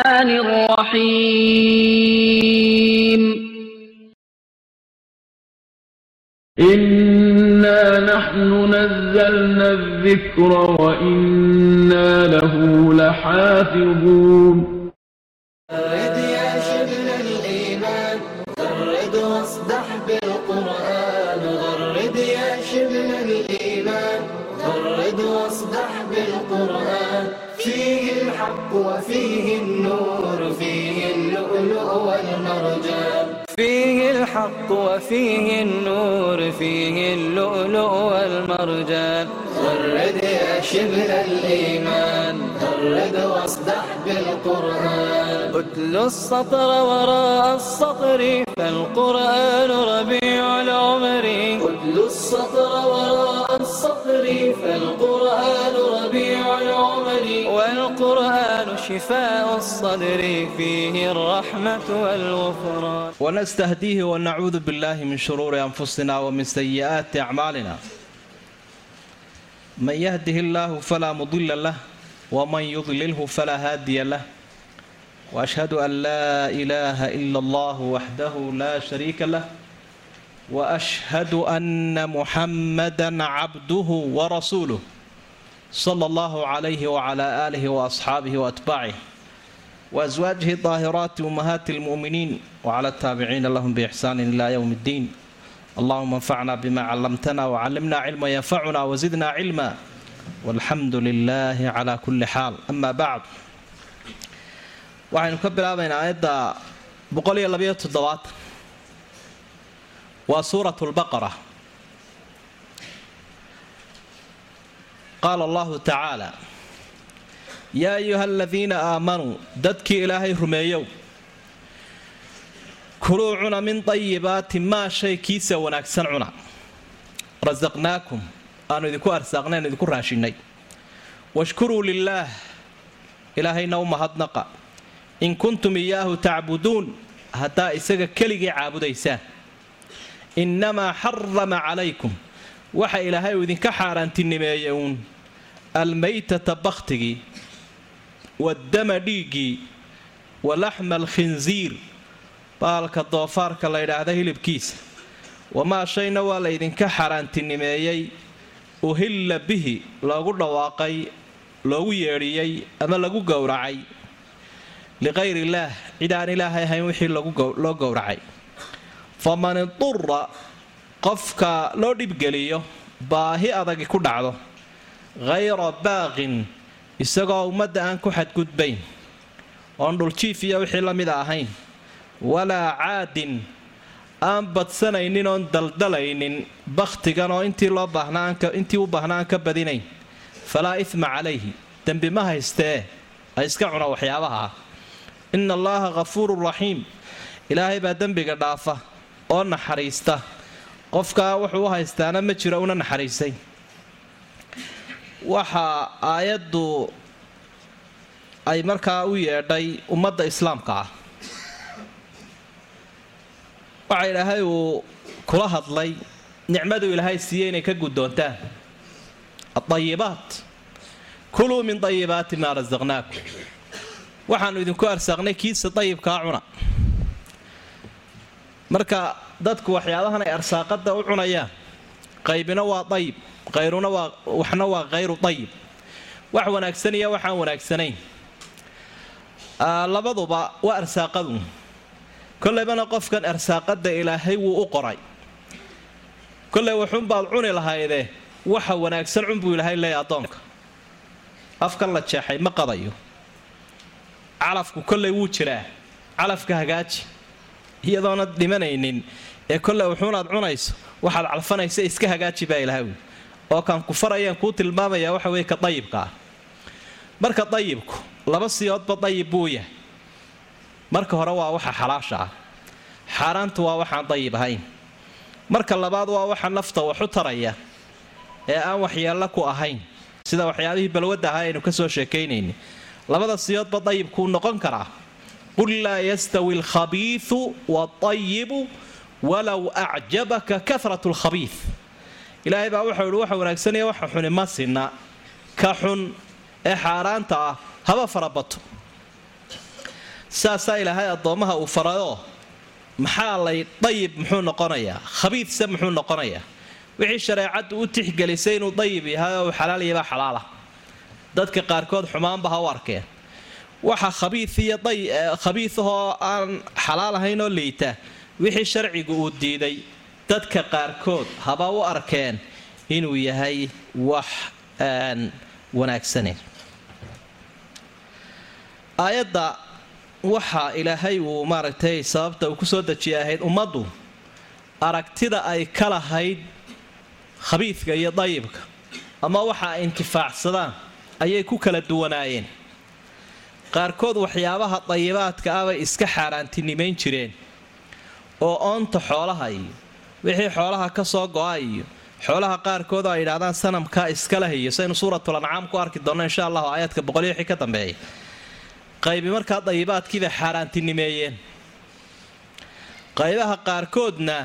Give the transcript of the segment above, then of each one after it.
الرحمن الرحيم إنا نحن نزلنا الذكر وإنا له لحافظون رد يا شبل الإيمان غرد واصدح بالقرآن غرد يا شبل الإيمان غرد واصدح بالقرآن فيه الحق وفيه الحق وفيه النور فيه اللؤلؤ والمرجان غرد يا شبه الإيمان غرد واصدح بالقرآن أتل السطر وراء السطر فالقرآن ربيع العمر أتل السطر وراء الصخر فالقرآن ربيع العمل والقرآن شفاء الصدر فيه الرحمة والغفران ونستهديه ونعوذ بالله من شرور أنفسنا ومن سيئات أعمالنا من يهده الله فلا مضل له ومن يضلله فلا هادي له وأشهد أن لا إله إلا الله وحده لا شريك له وأشهد أن محمدا عبده ورسوله صلى الله عليه وعلى آله وأصحابه وأتباعه وأزواجه الطاهرات أمهات المؤمنين وعلى التابعين لهم بإحسان إلى يوم الدين اللهم انفعنا بما علمتنا وعلمنا علما ينفعنا وزدنا علما والحمد لله على كل حال أما بعد waxaynu ka bilaabaynaa aayadda boqol iyo labayo toddobaatan waa suurat lbaqara qaala allahu tacaala yaa ayuha aladiina aamanuu dadkii ilaahay rumeeyow. Kuluu cuna min dayibaati maa shay kiisa wanaagsan cuna. Rasaqnaakum aanu idinku arsaaqnayn idinku raashinnay. Washkuruu lilaah ilaahayna u mahadnaqa. In kuntum iyaahu tacbuduun haddaa isaga keligii caabudaysaan innamaa xarama calaykum waxa ilaahay uu idinka xaaraantinimeeyey uun almaytata bakhtigii waddama dhiiggii wa laxma alkhinsiir baalka doofaarka la ydhaahda hilibkiisa wamaa shayna waa la ydinka xaaraantinimeeyey uhilla bihi loogu dhawaaqay loogu yeedhiyey ama lagu gowracay liqayr illaah cid aan ilaahay ahayn wixii loo gowracay faman idura qofka loo dhibgeliyo baahi adagi ku dhacdo. Hayra baaqin isagoo ummadda aan ku xadgudbayn. Oon dhuljiif iyo wixii la mida ahayn. Walaa caadin aan badsanaynin oon daldalaynin bakhtigan oo intii loo baahnaaintii u baahnaa aan ka badinayn falaa ifma calayhi dembi ma haystee. Ha iska cuna waxyaabaha. Ah ina allaaha hafuurun raxiim ilaahay baa dembiga dhaafa oo naxariista. Qofkaa wuxuu u haystaana ma jiro una naxariisay. Waxaa aayaddu ay markaa u yeedhay ummadda islaamka ah. Waxa ilaahay uu kula hadlay nicmaduu ilaahay siiyey inay ka guddoontaan. Adayibaat kuluu min dayibaati maa rasaqnaakum waxaannu idinku arsaaqnay kiisa dayibkaa cuna marka dadku waxyaabahan ay arsaaqada u cunayaan. Qaybina waa dayib qayruna waa waxna waa hayru dayib wax wanaagsan iyo waxaan wanaagsanayn. Labaduba waa arsaaqadu. Kollaybana qofkan arsaaqada ilaahay wuu u qoray. Kollay waxuunbaad cuni lahaydee waxa wanaagsan cunbuu ilaahay leeya addoonka. Afkan la jeexay ma qadayo. Calafku kollay wuu jiraa. Calafka hagaaji iyadoona dhimanaynin ee kolley wuxuunaad cunayso waxaad calfanaysa iska hagaaji baa ilahay wi oo kaan ku farayaan kuu tilmaamaya waxa weye ka dayibka ah. Marka dayibku laba siyoodba dayib buu yahay. Marka hore waa waxa xalaasha ah. Xaaraantu waa waxaan dayib ahayn. Marka labaad waa waxa nafta waxu taraya ee aan waxyeello ku ahayn. Sida waxyaabihii balwadda ahaa aynu ka soo sheekaynayna labada siyoodba dayibkuu noqon karaa qul laa yastawi alkhabiiu waalayibu walow acjabaka karat lkhabiid ilaahay baa wuxuu ihi waxa wanaagsanaya waxa xuni ma sinna ka xun ee xaaraanta ah haba farabato saasaa ilaahay addoommaha uu farayoo maxaa lay dayib muxuu noqonayaa noqonayaa wixii shareecaddu u tixgelisay inuu dayib yahay oo xalaal yabaa xalaala dadka qaarkood xumaanba ha u arkeen waxa khabiiiyo khabiiahoo aan xalaal ahayn oo liita wixii sharcigu uu diiday dadka qaarkood haba u arkeen inuu yahay wax wanaagsane. Aayadda waxa ilaahay uu maaragtay sababta uu ku soo dejiyay ahayd ummaddu aragtida ay ka lahayd khabiidka iyo dayibka ama waxa ay intifaacsadaan ayay ku kala duwanaayeen qaarkood waxyaabaha dayibaadka ah iska xaaraantinimayn jireen. Oo oonta xoolaha iyo wixii xoolaha ka soo go-a iyo xoolaha qaarkood oo ay yidhahdaan sanamkaa iska leh iyo saynu suuratul ancaam ku arki doonno insha allahu aayaadka boqolyo wixii ka dambeeya qaybi markaa dayibaadkiibay xaaraantinimeeyeen. Qaybaha qaarkoodna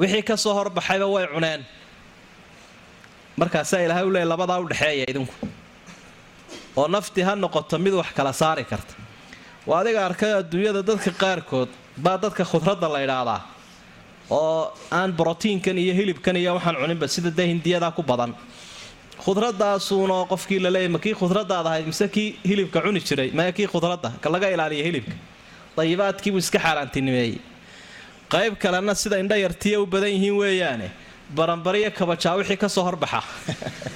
wixii ka soo horbaxayba way cuneen. Markaasaa ilaahay u leey labadaa u dhexeeya idinku oo nafti ha noqoto mid wax kala saari karta. Waa adiga arkay adduunyada dadka qaarkood baa dadka khudradda la ydhaahdaa oo aan brotiinkan iyo hilibkan iyo waxaan cuninba sida dee hindiyadaa ku badan. Khudradaasuunoo qofkii laleeyay ma kii khudradaad ahayd mise kii hilibka cuni jiray? Maya kii khudradda? Laga ilaaliya hilibka. Dayibaadkiibuu iska xaaraantinimeeyey qayb kalena sida indha yartiya u badan yihiin weeyaane baranbariyo kabajaa wixii ka soo horbaxa.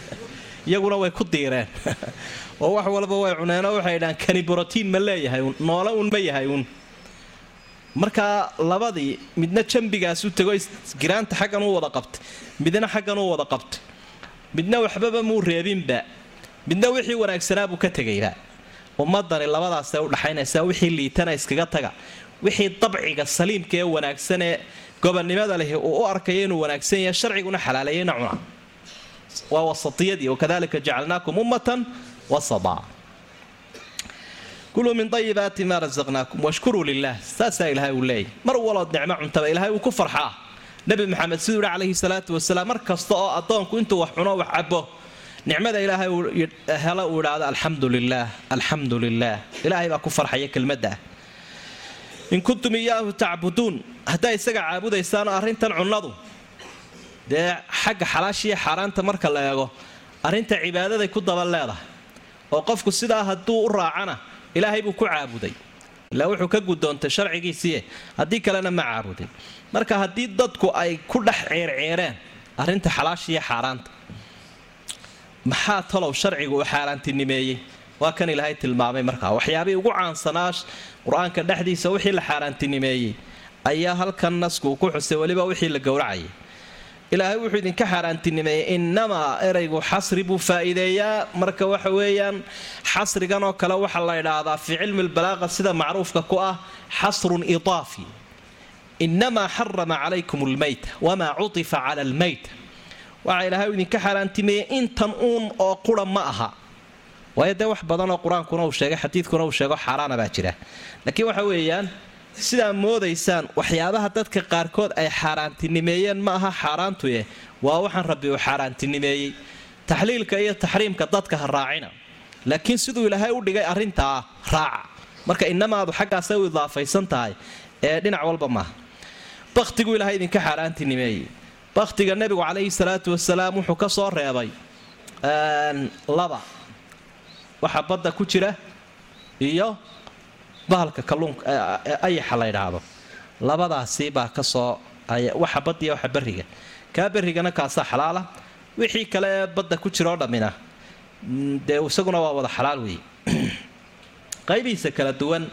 Iyaguna way ku diireen oo wax walba way cuneenoo waxay dhahaan kani brotiin ma leeyahay un noole un ma yahay un markaa labadii midna jambigaas u tego giraanta xaggan u wada qabtay midna xaggan u wada qabtay midna waxbaba muu reebinba midna wixii wanaagsanaabuu ka tegayba. Ummadani labadaasay u dhaxaynaysaa wixii liitana iskaga taga. Wixii dabciga saliimka ee wanaagsan ee gobonnimada leh uu u arkaya inuu wanaagsan yahay sharciguna xalaaleeyeyna cuna. Waa wasatiyadii wakadalika jacalnaakum ummatan wasada kuluu min ayibaati maa rasaqnaakum washkuruu lilah saasaa ilaahay uu leeyay mar walood nicmo cuntaba ilaahay uu ku farxaa nebi maxamed siduu yihi calayhi salaatu wasalaam mar kasta oo addoonku intuu wax cuno wax cabo nicmada ilaahay helo uu idhaahdo alxamdu lilaah alxamdu lilaah ilaahay baa ku farxaya kelmadda in kuntum iyaahu tacbuduun haddaa isaga caabudaysaanoo arrintan cunnadu dee xagga xalaashiiyo xaaraanta marka la eego arrinta cibaadaday ku daba leedahay oo qofku sidaa hadduu u raacana ilaahay buu ku caabuday. Ilaa wuxuu ka gudoontay sharcigiisiie haddii kalena ma caabudin. Marka haddii dadku ay ku dhex ceerceereen arrinta xalaashiiyo xaaraanta. Maxaa talow sharcigu uu xaaraantinimeeyey? Waa kan ilaahay tilmaamay markaa waxyaabihii ugu caansanaa qur'aanka dhexdiisa wixii la xaaraantinimeeyey ayaa halkan nasku uu ku xusay weliba wixii la gowracayay ilaahay wuxuu idinka xaaraantinimeeyey innamaa eraygu xasri buu faa'iideeyaa. Marka waxa weeyaan xasrigan oo kale waxaa la idhaahdaa fii cilmi lbalaaqa sida macruufka ku ah xasrun idaafi. Innamaa xarama calaykum lmayta wamaa cutifa cala almayta waxaa ilaahay idinka xaaraantimeeyey intan uun oo qura ma aha. Waayo dee wax badanoo qur'aankuna uu sheegay xadiidkuna uu sheego xaaraana baa jira. Laakiin waxa weeyaan sidaa moodaysaan waxyaabaha dadka qaarkood ay xaaraantinimeeyeen ma aha xaaraantuye waa waxaan rabbi uu xaaraantinimeeyey. Taxliilka iyo taxriimka dadka ha raacina. Laakiin siduu ilaahay u dhigay arrintaa raaca. Marka inamaadu xaggaasay u idaafaysan tahay ee dhinac walba maaha bakhtiguu ilaahay idinka xaaraantinimeeyey. Bakhtiga nebigu calayhi salaatu wasalaam wuxuu ka soo reebay laba. Waxa badda ku jira iyo bahalka kalluunka ayaxa la ydhaahdo labadaasi baa ka soo waxa baddiya waxa berriga. Kaa berrigana kaasaa xalaala. Wixii kale ee badda ku jira oo dhammina. Dee isaguna waa wada xalaal weeye. Qaybihiisa kala duwan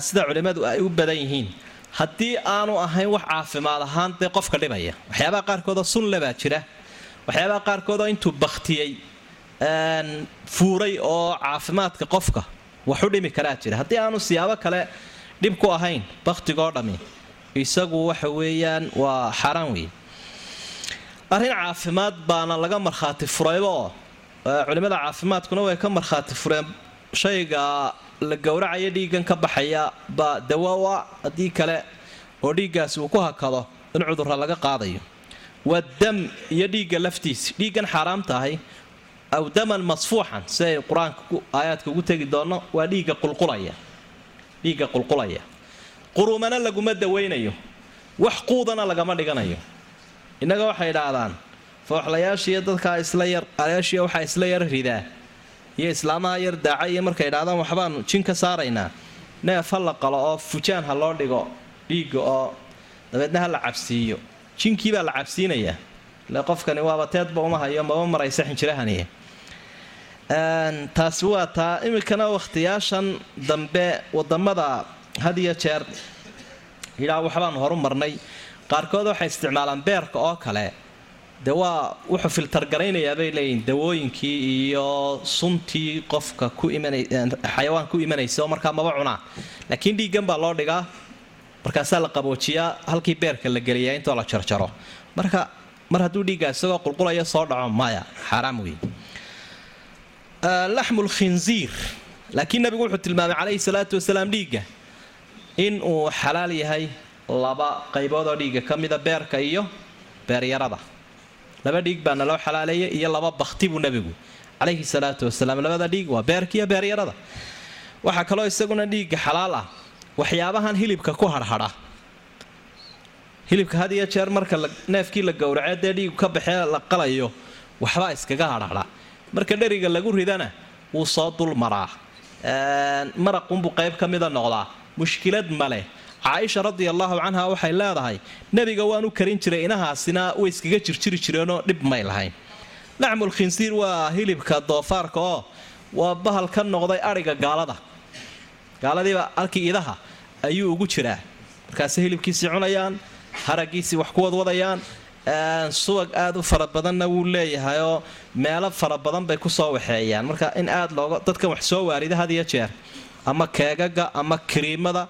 sida culimmadu ay u badan yihiin. Haddii aanu ahayn wax caafimaad ahaan dee qofka dhibaya. Waxyaabaha qaarkoodoo sunle baa jira. Waxyaabaha qaarkoodoo intuu bakhtiyey fuuray oo caafimaadka qofka wax u dhimi karaa jira. Haddii aanu siyaabo kale dhib ku ahayn bakhtigoo dhammi isagu waxa weeyaan waa xaaraan weeye arrin caafimaad baana laga markhaati furayba oo caafimaadkuna way ka markhaati fureen. Shayga la gowracaya dhiiggan ka baxaya baa dawowa haddii kale oo dhiiggaasi uu ku hakado in cudurra laga qaadayo. Waa dam iyo dhiigga laftiisi dhiiggan xaaraamta ahay aw daman masfuuxan si ay qur'aanka aayaadka ugu tegi doonno waa dhiigga qulqulaya dhiigga qulqulaya qurumana laguma dawaynayo wax quudana lagama dhiganayo innaga waxay idhaahdaan fooxlayaashiiyo dadkaa isla yar alaashiya waxaa isla yar ridaa iyo islaamaha yar daaca iyo markay idhahdaan waxbaanu jin ka saaraynaa neef ha la qalo oo fujaan ha loo dhigo dhiigga oo dabeedna ha la cabsiiyo jinkiibaa la cabsiinayaa ile qofkani waaba teedba uma hayo maba maraysa xinjirahaniya taasi waa taa iminkana wakhtiyaashan dambe waddamada had iyo jeer. Yidhaa waxbaanu horu qaarkood waxay isticmaalaan beerka oo kale. De waa wuxuu filtargaraynayaa bay leeyihiin dawooyinkii iyo suntii qofka ku imanxayawaan ku imanaysa oo markaa maba cunaa laakiin dhiiggan baa loo dhigaa. Markaasaa la qaboojiyaa halkii beerka la geliyaa intoo la jarjaro. Marka mar hadduu dhiiggaa isagoo qulqulaya soo dhaco maya xaaraam wey laxmul khinziir laakiin nabigu wuxuu tilmaamay calayhi salaatu wasalaam dhiigga. In uu xalaal yahay laba qaybood oo dhiigga ka mida beerka iyo beeryarada laba dhiig baa naloo xalaaleeyay iyo laba bakti buu nebigu calayhi salaatu wasalaam. Labada dhiig waa beerka iyo beeryarada waxaa kaloo isaguna dhiigga xalaal ah. Waxyaabahan hilibka ku harhadha hilibka had iyo jeer marka neefkii la gowracee dee ka baxee la qalayo waxbaa iskaga harhadha marka dheriga lagu ridana wuu soo dul maraa. Maraqunbuu qayb ka mida noqdaa. Mushkilad maleh caaisha radia allaahu canha waxay leedahay nebiga waan u karin jiray inahaasina way iskaga jirjiri jireenoo dhib may lahayn. Khinsiir waa hilibka doofaarka oo waa bahal ka noqday adhiga gaalada. Gaaladiiba halkii idaha ayuu ugu jiraa. Markaase hilibkiisii cunayaan haragiisii wax ku wadwadayaan subag aad u fara badanna wuu leeyahayoo meelo fara badan bay ku soo waxeeyaan. Marka in aad looga dadkan wax soo waarida had iyo jeer. Ama keegaga ama kiriimada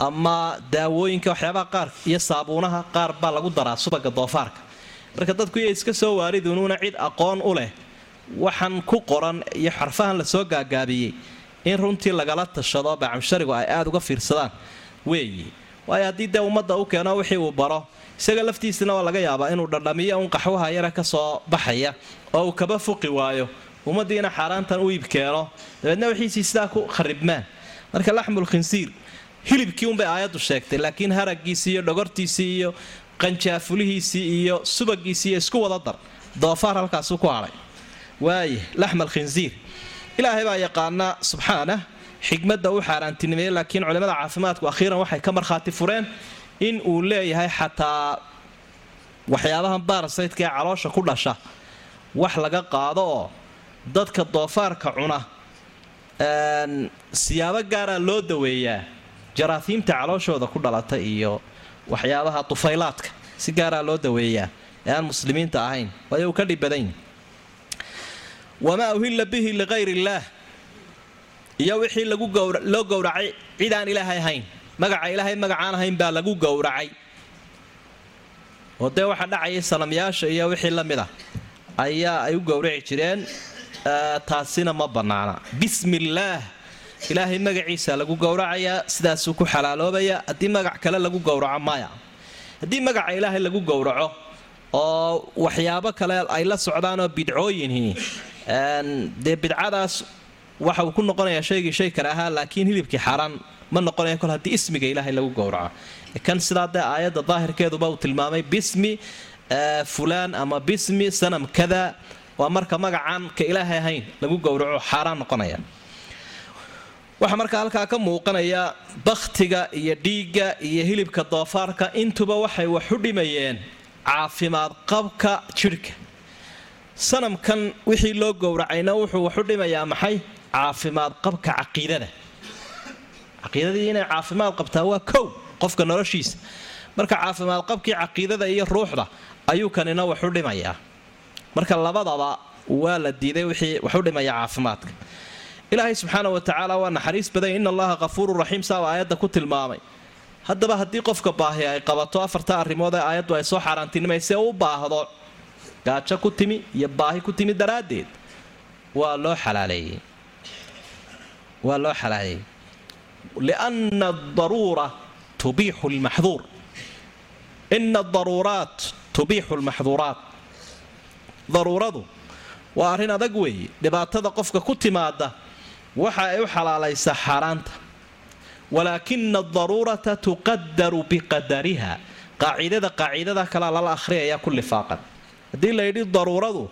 ama daawooyinka waxyaabaha qaar iyo saabuunaha qaar baa lagu daraa subaga doofaarka. Marka dadku iyo iska soo waaridunuuna cid aqoon u leh waxaan ku qoran iyo xarfahan la soo gaagaabiyey in runtii lagala tashado bacamsharigu ay aada uga fiirsadaan. Weeyi waayo haddii dee ummadda u keeno wixii uu baro isaga laftiisana waa laga yaabaa inuu dhadhamiyo un qaxwaha yara ka soo baxaya oo uu kaba fuqi waayo ummaddiina xaaraantan u iib keeno dabeedna wixiisii sidaa ku kharibmaan marka laxmul khinsiir hilibkii unbay aayaddu sheegtay laakiin haragiisii iyo dhogortiisii iyo qanjaafulihiisii iyo subagiisii iyo isku wada dar doofaar halkaasuu ku hadhay waaye laxmal khinsiir ilaahay baa yaqaana subxaanah xikmadda u xaaraantinimeeyey laakiin culimmada caafimaadku akhiiran waxay ka markhaati fureen in uu leeyahay xataa waxyaabahan baarasaydka ee caloosha ku dhasha. Wax laga qaado oo dadka doofaarka cuna siyaabo gaaraa loo daweeyaa jaraahiimta calooshooda ku dhalata iyo waxyaabaha tufaylaadka si gaaraa loo daweeyaa ee aan muslimiinta ahayn. Waayo uu ka dhib badan wamaa uhilla bihi ligayr illaah iyo wixii loo gowracay cid aan ilaahay ahayn magaca ilaahay magacaan ahayn baa lagu gowracay oo dee waxaa dhacayay sanamyaasha iyo wixii la mid ah ayaa ay u gowraci jireen taasina ma bannaana. Bismillaah! Ilaahay magaciisa lagu gowracayaa sidaasuu ku xalaaloobaya haddii magac kale lagu gowraco maya. Haddii magaca ilaahay lagu gowraco oo waxyaabo kale ay la socdaanoo bidcooyinhi dee bidcadaas waxa uu ku noqonayaa shaygii shay kale ahaa laakiin hilibkii xaaraan ma noqonaya kol haddii ismiga ilaahay lagu gowraco. Kan sidaa dee aayadda daahirkeeduba uu tilmaamay bismi fulaan ama bismi sanam kada. Waa marka magacaan ka ilaahay ahayn lagu gowraco xaaraan noqonaya. Waxaa markaa halkaa ka muuqanaya bakhtiga iyo dhiigga iyo hilibka doofaarka intuba waxay wax dhimayeen caafimaad qabka jidhka sanamkan wixii loo gowracayna wuxuu wax u dhimayaa maxay caafimaad qabka caqiidada. Caqiidadii inay caafimaad qabtaa waa kow qofka noloshiisa. Marka caafimaad qabkii caqiidada iyo ruuxda ayuu kanina wax u dhimayaa. Marka labadaba waa la diiday wixii wax u dhimaya caafimaadka. Ilaahay subxaana wa tacaala waa naxariis badan in allaha kafuuru raxiim saa aayadda ku tilmaamay. Haddaba haddii qofka baahi ay qabato afarta arrimood ee aayaddu ay soo xaaraantinimaysee u baahdo gaajo ku timi iyo baahi ku timi daraaddeed waa loo xalaaleeyey waa loo xalaaleeyey lianna adaruura tubiixu lmaxduur ina adaruuraat tubiixu lmaxduuraat daruuradu waa arrin adag weeye. dhibaatada qofka ku timaada waxa ay u xalaalaysaa xaaraanta. walaakina adaruurata tuqadaru biqadariha qaacidada qaacidada kalea lala akhriyayaa ku lifaaqan haddii la yidhi daruuradu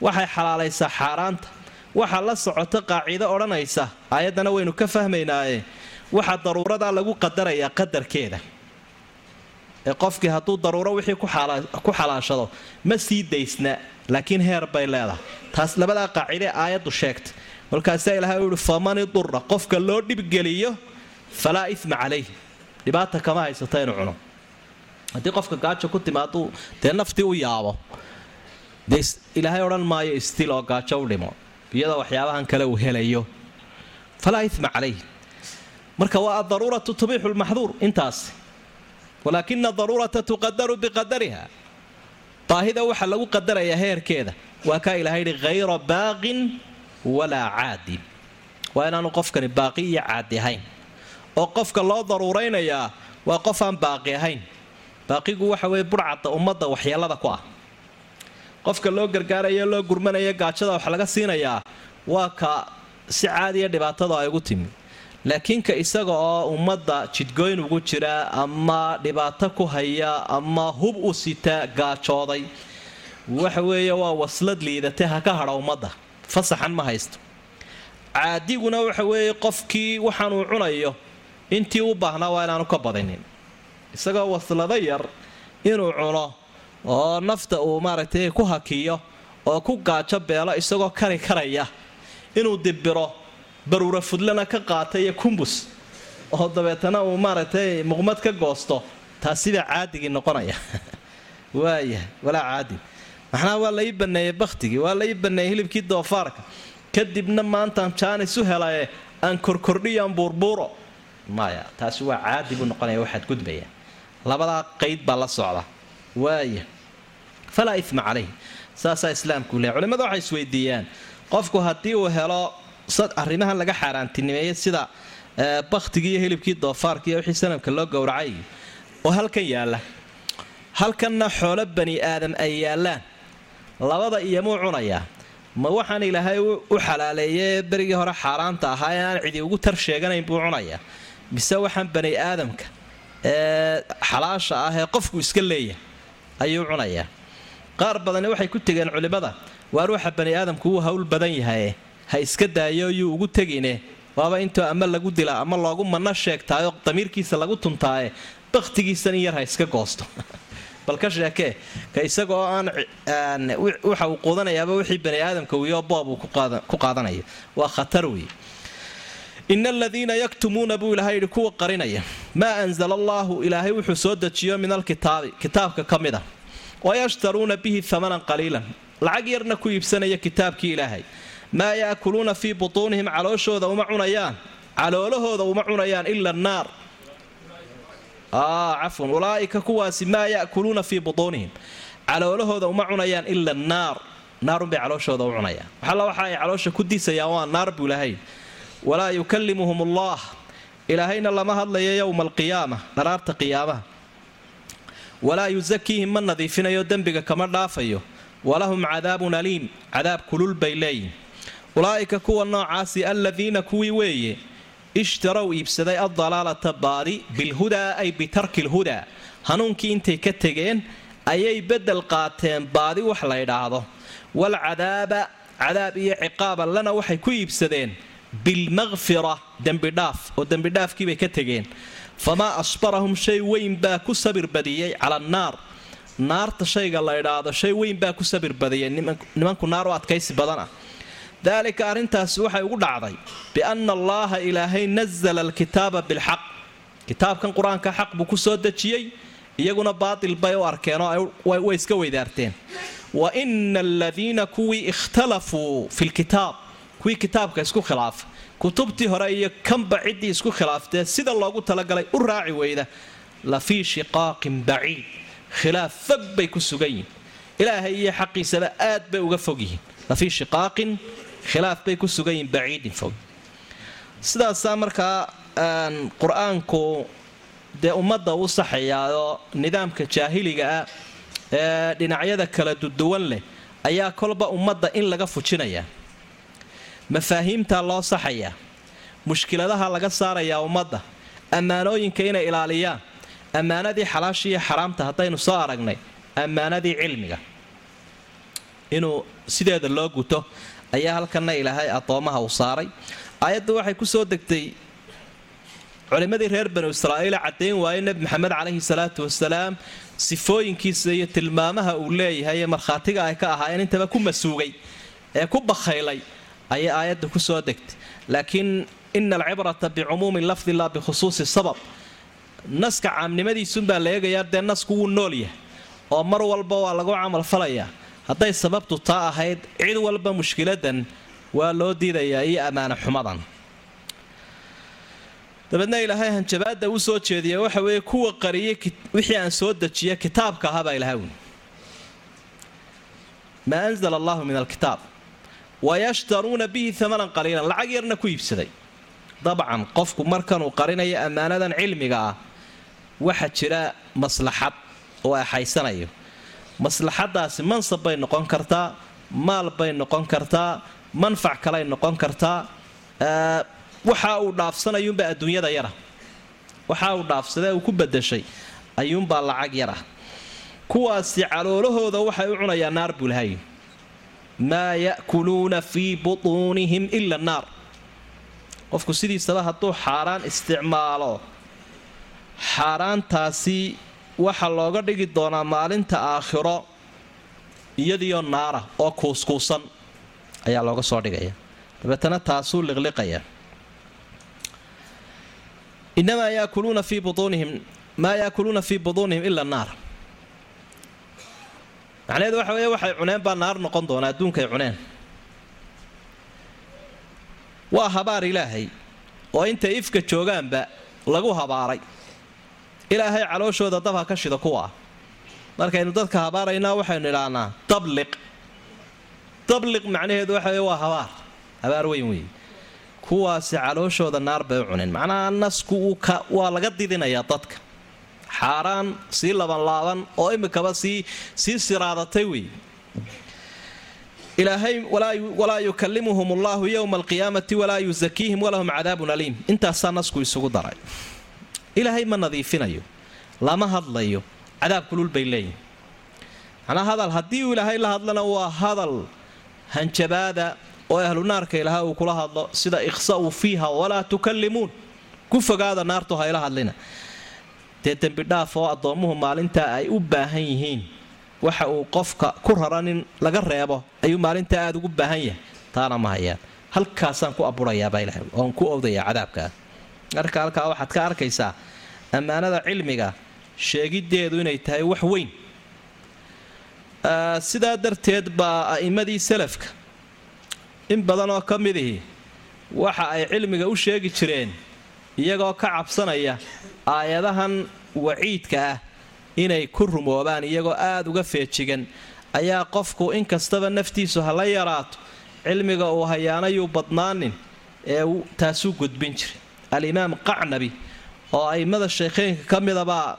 waxay xalaalaysaa xaaraanta waxaa la socota qaacido odhanaysa. Aayaddana waynu ka fahmaynaaye. Waxaa daruuradaa lagu qadarayaa qadarkeeda. Ee qofkii hadduu daruuro wixii ku xalaashado ma sii daysna laakiin heer bay leedahay. Taas labadaa qaacidee aayaddu sheegtay markaasaa ilahay u yihi faman idura qofka loo dhibgeliyo falaa ima calayh dhibaata kama haysata inuu cuno. Haddii qofka gaajo ku timaaduu dee naftii u yaabo. Ilaahay odhan maayo istil oo gaajo u dhimo iyadoo waxyaabahan kale uu helayo. Falaa ima calayh marka waa adaruuratu tubiixu lmaxduur intaas. Walaakina daruurata tuqadaru biqadariha baahida waxaa lagu qadarayaa heerkeeda. Waa kaa ilahay yidhi hayra baaqin walaa caadin waa inaanu qofkani baaqi iyo caadi ahayn. Oo qofka loo daruuraynayaa waa qof aan baaqi ahayn. Baaqigu waxa weye burcadda ummadda waxyeelada ku ah qofka loo gargaarayo loo gurmanaya gaajada wax laga siinayaa waa ka si caadiya dhibaatadu ay ugu timi. Laakiin ka isaga oo ummadda jidgoyn ugu jira ama dhibaato ku haya ama hub u sita gaajooday waxa weeye waa waslad liidate ha ka hadha ummadda. Fasaxan ma haysto. Caadiguna waxa weeye qofkii waxaanuu cunayo intii u baahnaa waa inaanu ka badinin isagoo waslado yar inuu cuno oo nafta uu maaragtay ku hakiyo oo ku gaajo beelo isagoo kari karaya inuu dibiro baruura fudlana ka qaata iyo kumbus oo dabeetana uu maaragtay muqmad ka goosto taasibaa caadigii noqonaya. Waaya walaa caadi. Maxnaa waa lai baneeyey bakhtigii waa lai baneeyey hilibkii doofaarka. Kadibna maantaan jaanis u helaye aan korkordhiyaan buurbuuro. Maya taasi waa caadi buu noqonaya waxaad gudbaya. Labadaa qayd baa la socda waaya falaa ima calayh. Saasaa islaamku leey culimmada waxay isweydiiyaan qofku haddii uu helo arrimahan laga xaaraantinimeeyey sida bakhtigii iyo hilibkii doofaarka wixii sanamka loo gowracay oo halkan yaalla halkanna xoolo bani aadam ay yaallaan labada iyomuu cunayaa ma waxaan ilaahay u xalaaleeyey berigii hore xaaraanta ahaa ee aan ugu tar sheeganayn buu cunayaa mise waxaan bani aadamka ee xalaasha ah ee qofku iska leeyahay ayuu cunayaa. Qaar badani waxay ku tegeen culimmada waar waxa bani aadamku wuu hawl badan yahaye ha iska daayo yuu ugu tegine. Waaba intoo ama lagu dila ama loogu manno sheegtaayoo damiirkiisa lagu tuntaaye bakhtigiisan in yar ha iska goosto. Bal ka sheekee ka isaga oo aan waxa uu quudanayaaba wixii bani aadamka wiyo boob uu ku qaadanayo. Waa khatar wey ina aladiina yaktumuuna buu ilahay yidhi kuwa qarinaya. Maa anzala allaahu ilaahay wuxuu soo dejiyo min alkitaabi kitaabka ka mid a wayashtaruuna bihi amanan qaliilan. Lacag yarna ku iibsanaya kitaabkii ilaahay. Maa yaakuluuna fii butuunihim calooshooda uma cunayaan caloolahooda uma cunayaan ila naar. Cafwan ulaaika kuwaasi maa yaakuluuna fii butuunihim caloolahooda uma cunayaan ila naar. Naarunbay calooshooda u cunayaan. Waxalla waxa ay caloosha ku diisayaan waa naar buu ilaahay walaa yukallimuhum allah. Ilaahayna lama hadlayo yowma alqiyaama dharaarta qiyaamaha. Walaa yusakiihim ma nadiifinayo dembiga kama dhaafayo. Walahum cadaabun aliim cadaab kulul bay leeyihiin ulaa'ika kuwa noocaasi aladiina kuwii weeye ishtarow iibsaday addalaalata baadi bilhudaa ay bitarki lhudaa hanuunkii intay ka tegeen ayay beddel qaateen baadi wax la ydhaahdo walcadaaba cadaab iyo ciqaaban lana waxay ku iibsadeen bilmaqfira dembidhaaf oo dembidhaafkiibay ka tegeen. Famaa asbarahum shay weyn baa ku sabir badiyey cala annaar naarta shayga la ydhaahdo shay weyn baa ku sabir badiyay nimanku naar u adkaysi badan ah. Daalika arrintaasi waxay ugu dhacday bianna allaaha ilaahay nazala alkitaaba bilxaq. Kitaabkan qur'aanka xaq buu ku soo dejiyey iyaguna baatil bay u arkeenoo way iska weydaarteen. Wa ina aladiina kuwii ikhtalafuu fi lkitaab kuwii kitaabka isku khilaafa kutubtii hore iyo kanba ciddii isku khilaaftee sida loogu talagalay u raaci weyda la shiqaaqin baciid khilaaf fog bay ku sugan yihiin ilaahay iyo xaqiisaba aad bay uga fog yihiin. La shiqaaqin khilaaf bay ku sugan yihiin baciidin fog. Sidaasaa markaa qur'aanku dee ummadda u saxayaao nidaamka jaahiliga ah ee dhinacyada kala duduwan leh ayaa kolba ummadda in laga fujinayaa mafaahiimtaa loo saxayaa mushkiladaha laga saarayaa ummadda. Ammaanooyinka inay ilaaliyaan. Ammaanadii xalaasha iyo xaraamta haddaynu soo aragnay. Ammaanadii cilmiga. Inuu sideeda loo guto ayaa halkanna ilaahay addoomaha uu saaray. Aayaddu waxay ku soo degtay culimmadii reer banu israa'iil caddayn waayey nebi maxamed calayhi salaatu wasalaam sifooyinkiisa iyo tilmaamaha uu leeyahay ee markhaatiga ay ka ahaayeen intaba ku masuugay ee ku bakhaylay ayay aayadda ku soo degtay. Laakiin ina alcibrata bicumuumi lafdi laa bikhusuusi sabab. Naska caamnimadiisunbaa la eegayaa dee nasku wuu nool yahay. Oo mar walba waa lagu camalfalayaa hadday sababtu taa ahayd cid walba mushkiladan waa loo diidayaa iyo ammaano xumadan. Dabeedna ilaahay hanjabaadda u soo jeediya waxa weeye kuwa qariyay wixii aan soo dejiya kitaabka ahaabaa ilahay wi maa anzala allahu min alkitaab wayashtaruuna bihi amanan qaliilan lacag yarna ku iibsaday dabcan qofku markanuu qarinayo ammaanadan cilmiga ah waxa jira maslaxad oo axaysanayo maslaxadaasi mansab bay noqon kartaa maal bay noqon kartaa manfac kaley noqon kartaa waxa uu dhaafsanayuunbaa adduunyada yara waxa uu dhaafsadee uu ku badashay ayuunbaa lacag yar ah kuwaasi caloolahooda waxay u cunayaan naar buu lahay maa ya'kuluuna fii butuunihim ila annaar qofku sidiisaba hadduu xaaraan isticmaalo xaaraantaasi waxa looga dhigi doonaa maalinta aakhiro iyadiyo naara oo kuuskuusan ayaa looga soo dhigaya dabeetana taasuu liqliqaya inamaa yaakuluuna fii buuunihim maa yaakuluuna fii butuunihim ila naar macnaheedu waxa weeye waxay cuneen baa naar noqon doona adduunkay cuneen. Waa habaar ilaahay oo intay ifka joogaanba lagu habaaray. Ilaahay calooshooda dabha ka shida kuwa ah. Markaynu dadka habaaraynaa waxaynu idhaahnaa dabliq dabliq macnaheedu waxa weye waa habaar. Habaar weyn weeye kuwaasi calooshooda naar bay u cuneen. Macnaha nasku waa laga didinayaa dadka xaaraan sii labanlaaban oo imikaba sii sii siraadatay wey ilaahay walaa yukalimuhum allahu yowma alqiyaamati walaa yusakiihim walahum cadaabun aliim. Intaasaa nasku isugu daray. Ilaahay ma nadiifinayo lama hadlayo cadaab kulul bay leeyihiin macnaa hadal haddii uu ilaahay la hadlana waa hadal hanjabaada oo ahlu naarka ilaahay uu kula hadlo sida ikhsa'uu fiiha walaa tukallimuun. Ku fogaada naartu hayla hadlina dee dembidhaaf oo addoommuhu maalintaa ay u baahan yihiin. Waxa uu qofka ku raran in laga reebo ayuu maalintaa aada ugu baahan yahay. Taana ma hayaan. Halkaasaan ku aburayaabaa ilahay oon ku owdayaa cadaabkaa marka halkaa waxaad ka arkaysaa ammaanada cilmiga sheegiddeedu inay tahay wax weyn. Sidaa darteed baa a'immadii salafka in badan oo ka midihii waxa ay cilmiga u sheegi jireen iyagoo ka cabsanaya aayadahan waciidka ah inay ku rumoobaan iyagoo aada uga feejigan ayaa qofku inkastaba naftiisu ha la yaraato cilmiga uu hayaanayuu badnaanin ee taasuu gudbin jiray. Alimaam qacnabi oo a'immada sheekheynka ka midabaa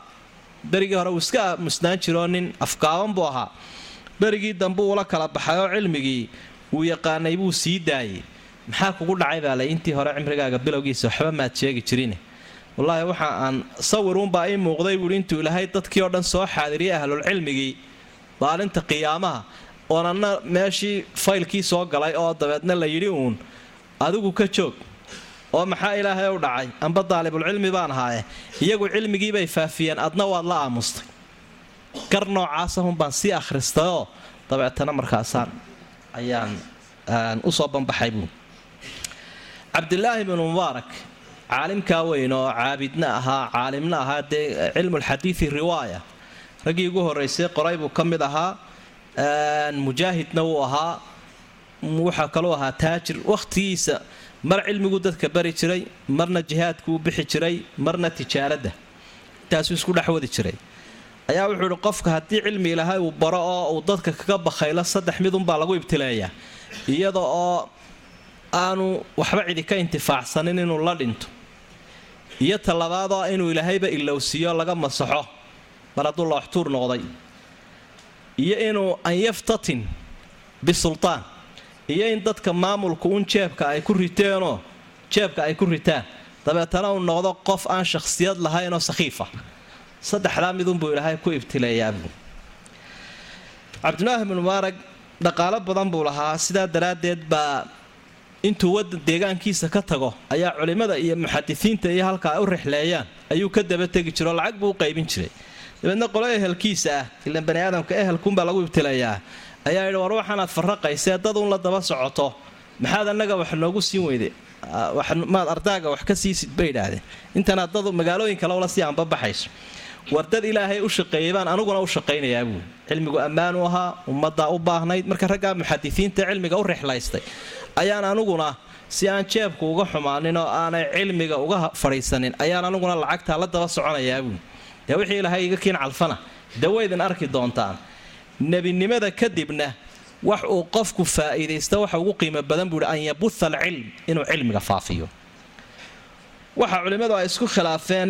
berigii hore uu iska musnaan jiroo nin afgaaban buu ahaa. Berigii dambe uula kala baxay oo cilmigii uu yaqaanay buu sii daayay. Maxaa kugu dhacay baa lay intii hore cimrigaaga bilowgiisa waxba maad sheegi jirine wallaahi waxa aan sawiruunbaa ii muuqday buui intuu ilaahay dadkii oo dhan soo xaadiriyay ahlulcilmigii maalinta qiyaamaha oonanna meeshii faylkii soo galay oo dabeedna la yidhi uun adigu ka joog oo maxaa ilaahay u dhacay? Amba daalibulcilmi baan ahaaye iyagu cilmigiibay faafiyeen adna waad la aamustay. Gar noocaasahun baan sii akhristayoo dabeetana markaasaan ayaan u soo banbaxay buu. Cabdilaahi bnu mubaarak caalimkaa weyn oo caabidna ahaa caalimna ahaa dee cilmulxadiidi riwaaya. Raggii ugu horraysay qoray buu ka mid ahaa mujaahidna wuu ahaa waxaa kaluu ahaa taajir. Wakhtigiisa mar cilmiguu dadka bari jiray marna jihaadkuu bixi jiray marna tijaaradda. Intaasuu isku dhexwadi jiray. Ayaa wuxuu ihi qofka haddii cilmi ilaahay uu baro oo uu dadka kaga bakhaylo saddex midunbaa lagu ibtileeyaa iyada oo aanu waxba cidi ka intifaacsanin inuu la dhinto iyo talabaadoo inuu ilaahayba ilowsiiyo laga masaxo. Mar hadduu looxtuur noqday. Iyo inuu an yaftatin bisultaan. Iyo in dadka maamulku un jeebka ay ku riteenoo jeebka ay ku ritaan. Dabeetana uu noqdo qof aan shakhsiyad lahaynoo sakhiifa saddexdaa midunbuu ilaahay ku ibtileeyaabuu cabdilaahi bnu mubaarag dhaqaalo badan buu lahaa. Sidaa daraaddeed baa intuu wadan deegaankiisa ka tago ayaa culimmada iyo muxadisiinta iyo halkaa u rixleeyaan ayuu ka daba tegi jiro lacag buu u qaybin jiray. Dabeedna qolo ehelkiisa ah ilan bani aadamka ehelkunbaa lagu ibtilayaa ayaa yidhi war waxaanaad farraqaysee dad uun la daba socoto maxaad annaga wax noogu siin weyde? Maad ardaaga wax ka siisid bay idhaahdeen intanaad dad magaalooyin kale ula sii anbabaxayso war dad ilaahay u shaqeeyay baan aniguna u shaqaynayaa buuli cilmigu ammaan u ahaa ummaddaa u baahnayd. Marka raggaa muxadisiinta cilmiga u rixlaystay ayaan aniguna si aan jeebku uga xumaanin oo aanay cilmiga uga fadhiisanin ayaan aniguna lacagtaa la daba soconayaa buuli dee wixii ilaahay iga kiin calfana dawaydin arki doontaan nebinimada kadibna wax uu qofku faa'iidaysta waxa ugu qiimo badan buuhi an yabuha alcilm inuu cilmiga faafiyo. Waxa culimmadu ay isku khilaafeen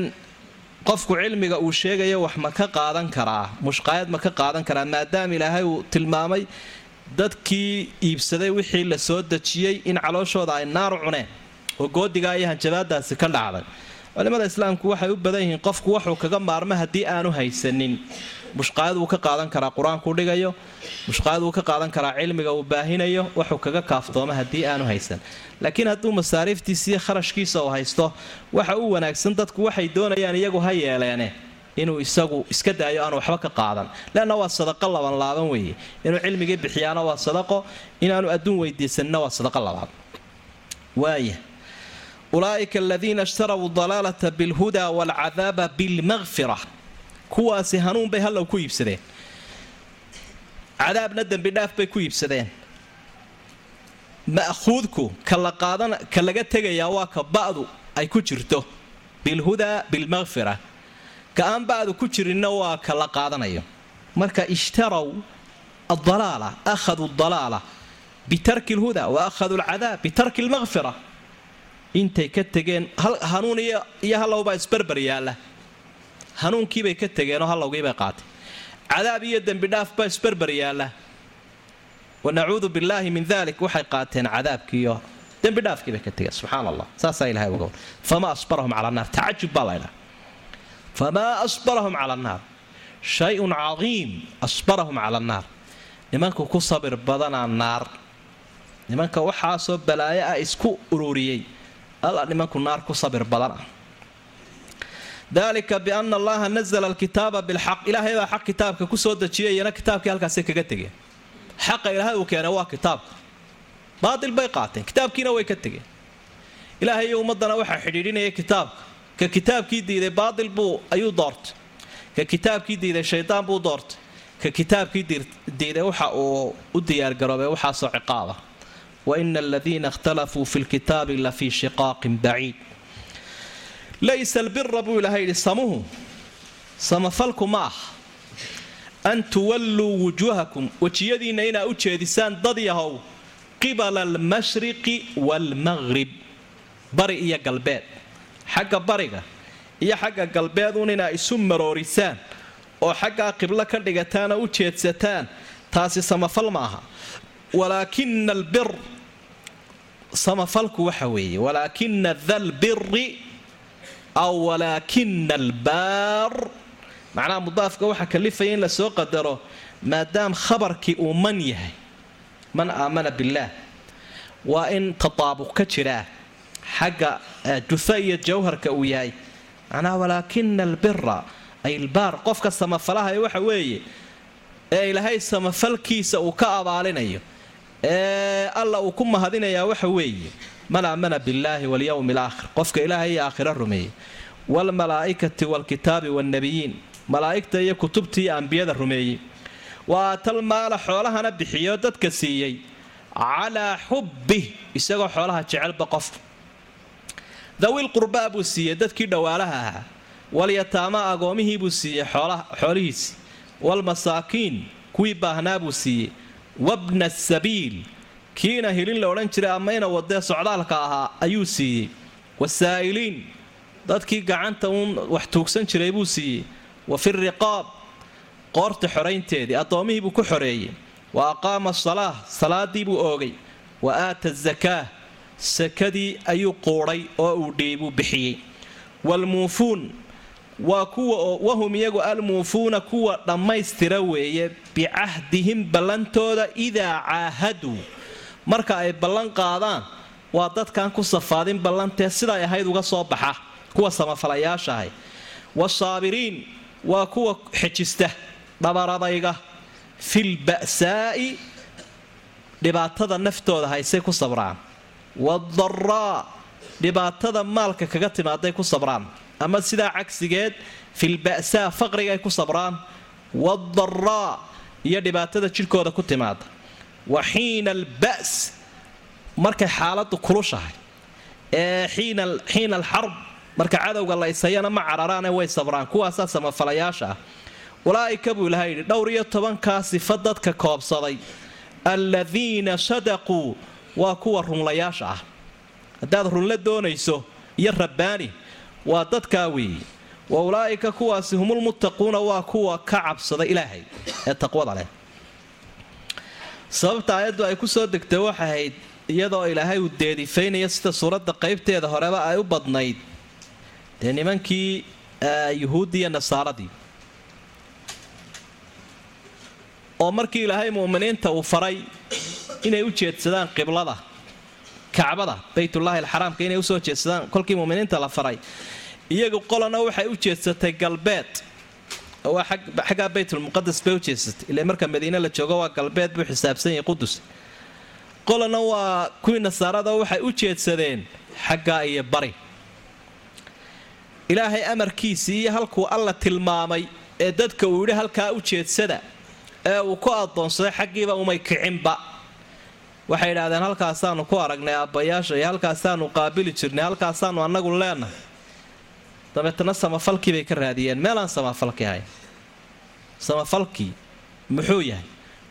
qofku cilmiga uu sheegayo wax ma ka qaadan karaa mushqaayad ma ka qaadan karaa maadaama ilaahay uu tilmaamay dadkii iibsaday wixii la soo dejiyey in calooshooda ay naar cuneen oo goodigaa iyo hanjabaadaasi ka dhacday. Culimmada islaamku waxay u badan yihiin qofku waxuu kaga maarmo haddii aanu haysanin mushqaayad wuu ka qaadan karaa qur'aankuu dhigayo mushqaayad wuu ka qaadan karaa cilmiga uu baahinayo waxuu kaga kaaftooma haddii aanu haysan. Laakiin hadduu masaariiftiisiiyo kharashkiisa uu haysto waxa u wanaagsan dadku waxay doonayaan iyagu ha yeeleene inuu isagu iska daayo aanu waxba ka qaadan. Leanna waa sadaqo laban laaban weeye. Inuu cilmigii bixiyaana waa sadaqo inaanu adduun weydiisanina waa sadaqo labaad. Waaya ulaa'ika aladiina ishtaraw dalaalata bilhudaa waalcadaaba bilmaqfira kuwaasi hanuun bay hallow ku iibsadeen. Cadaabna dembidhaaf bay ku iibsadeen. Ma'khuudku ka laga tegayaa waa ka ba'du ay ku jirto. Bilhudaa bilmaqfira ka aan ba'du ku jirinna waa ka la qaadanayo. Marka ishtaraw adalaala akhaduu dalaala bitarki lhudaa wa akhaduu alcadaab bitarki lmaqfira intay ka tegeen hanuun iyo hallowbaa isbarbar yaalla hanuunkiibay ka tegeenoo hallowgiibay qaatay. Cadaab iyo dembidhaaf baa isbarbar yaalla. Wanacuudu billaahi min dalik waxay qaateen cadaabkiiyo dembidhaafkiibay ka tegeen. Subxaan allah saasaa ilahay war famaa asbarahum cala annaar tacajub baa laydhaha famaa asbarahum cala annaar shay-un cadiim. Asbarahum cala annaar nimanku ku sabir badanaa naar. Nimanka waxaasoo balaayo ah isku ururiyey alla nimanku naar ku sabir badan ah dalika biana allaha nazla alkitaaba bilxaq ilaahay baa xaq kitaabka ku soo dejiyay iyana kitaabkii halkaasay kaga tegeen. Xaqa ilaahay uu keenay waa kitaabka baatil bay qaateen. Kitaabkiina way ka tegeen. Ilaahay iyo ummadana waxaa xidhiidhinaya kitaabka ka kitaabkii diiday baatil buu ayuu doortay. Ka kitaabkii diiday shaydaan buu doortay. Ka kitaabkii diiday waxa uu u diyaargaroobay waxaasoo ciqaaba. Wa ina aladiina ikhtalafuu fi lkitaabi la fii shiqaaqin baciid laysa albira buu ilaahay yidhi samuhu samafalku ma ah an tuwalluu wujuuhakum wejiyadiinna inaa u jeedisaan dad yahow qibala almashriqi waalmaqrib bari iyo galbeed xagga bariga iyo xagga galbeeduun inaa isu maroorisaan oo xaggaa qiblo ka dhigataana u jeedsataan taasi samafal ma aha walaakina albir samafalku waxa weeye walaakina dalbiri aw walaakina albaar macnaha mudaafka waxaa kalifaya in la soo qadaro maadaam khabarkii uu man yahay. Man aamana billaah waa in tataabuq ka jiraa xagga jufa iyo jawharka uu yahay. Macnaha walaakina albira ay albaar qofka samafalahay waxa weeye ee ilaahay samafalkiisa uu ka abaalinayo. Ee alla uu ku mahadinayaa waxa weeye man aamana billaahi walyowmi alaakhir qofka ilaahay iyo aakhiro rumeeyey. Waalmalaa'ikati waalkitaabi waannabiyiin malaa'igta iyo kutubtii ambiyada rumeeyey. Wa aatal maala xoolahana bixiyo dadka siiyey. Calaa xubbih isagoo xoolaha jecelba qofka dawil qurbaa buu siiyey dadkii dhowaalaha ahaa. Walyataama agoomihii buu siiyey xoolihiisi. Waalmasaakiin kuwii baahnaa buu siiyey. Wabna sabiil kiina hilin la odhan jiray amayna wadee socdaalka ahaa ayuu siiyey. Wasaa'iliin dadkii gacanta uun wax tuugsan jiray buu siiyey. Wa fi riqaab qoorta xoraynteedii addoommihii buu ku xoreeyey. Wa aqaama asalaa salaadii buu oogay. Wa aata azakaa sakadii ayuu quudhay oo uu dhiibuu bixiyey. Waalmuufuun waa kuwa wahum iyagu almuufuuna kuwa dhammaystira weeye bicahdihim ballantooda idaa caahaduu marka ay ballan qaadaan waa dadkan ku safaadin ballantee siday ahayd uga soo baxa kuwa samafalayaashahay. Wasaabiriin waa kuwa xejista dhabaradayga filba'saa'i dhibaatada naftooda haysay ku sabraan. Wadaraa dhibaatada maalka kaga timaaday ku sabraan. Ama sidaa cagsigeed filba'saa faqrigaay ku sabraan. Wadaraa iyo dhibaatada jidhkooda ku timaada wa xiina alba's markay xaaladdu kulushahay ee xiina alxarb marka cadowga la ishayana ma cararaane way sabraan kuwaasaa samafalayaasha ah ulaa'ika buu ilaha yidhi dhowr iyo tobankaa sifa dadka koobsaday alladiina sadaquu waa kuwa runlayaasha ah haddaad runla doonayso iyo rabbaani waa dadkaa weeye wa ulaa'ika kuwaasi humulmuttaquuna waa kuwa ka cabsada ilaahay ee taqwada leh sababta aayaddu ay ku soo degtay waxay ahayd iyadoo ilaahay uu deedifaynaya sida suuradda qaybteeda horeba ay u badnayd. Dee nimankii yuhuuddiiyo nasaaradii. Oo markii ilaahay mu'miniinta uu faray inay u jeedsadaan qiblada kacbada baytullaahi alxaraamka inay u soo jeedsadaan kolkii muminiinta la faray iyagu qolana waxay u jeedsatay galbeed waa xaggaa baytulmuqadas bay u jeedsatay ile marka madiine la joogo waa galbeed buu xisaabsan yahay qudus qolana waa kuwii nasaarada waxay u jeedsadeen xaggaa iyo bari. Ilaahay amarkiisii iyo halkuu alla tilmaamay ee dadka uu yidhi halkaa u jeedsada ee uu ku addoonsaday xaggiiba umay kicinba. Waxay idhaahdeen halkaasaanu ku aragnay aabbayaasha iyo halkaasaanu qaabili jirnay halkaasaanu annagu leenahay dabeetana samafalkii bay ka raadiyeen. Meelaan samafalki ahayn samafalkii muxuu yahay?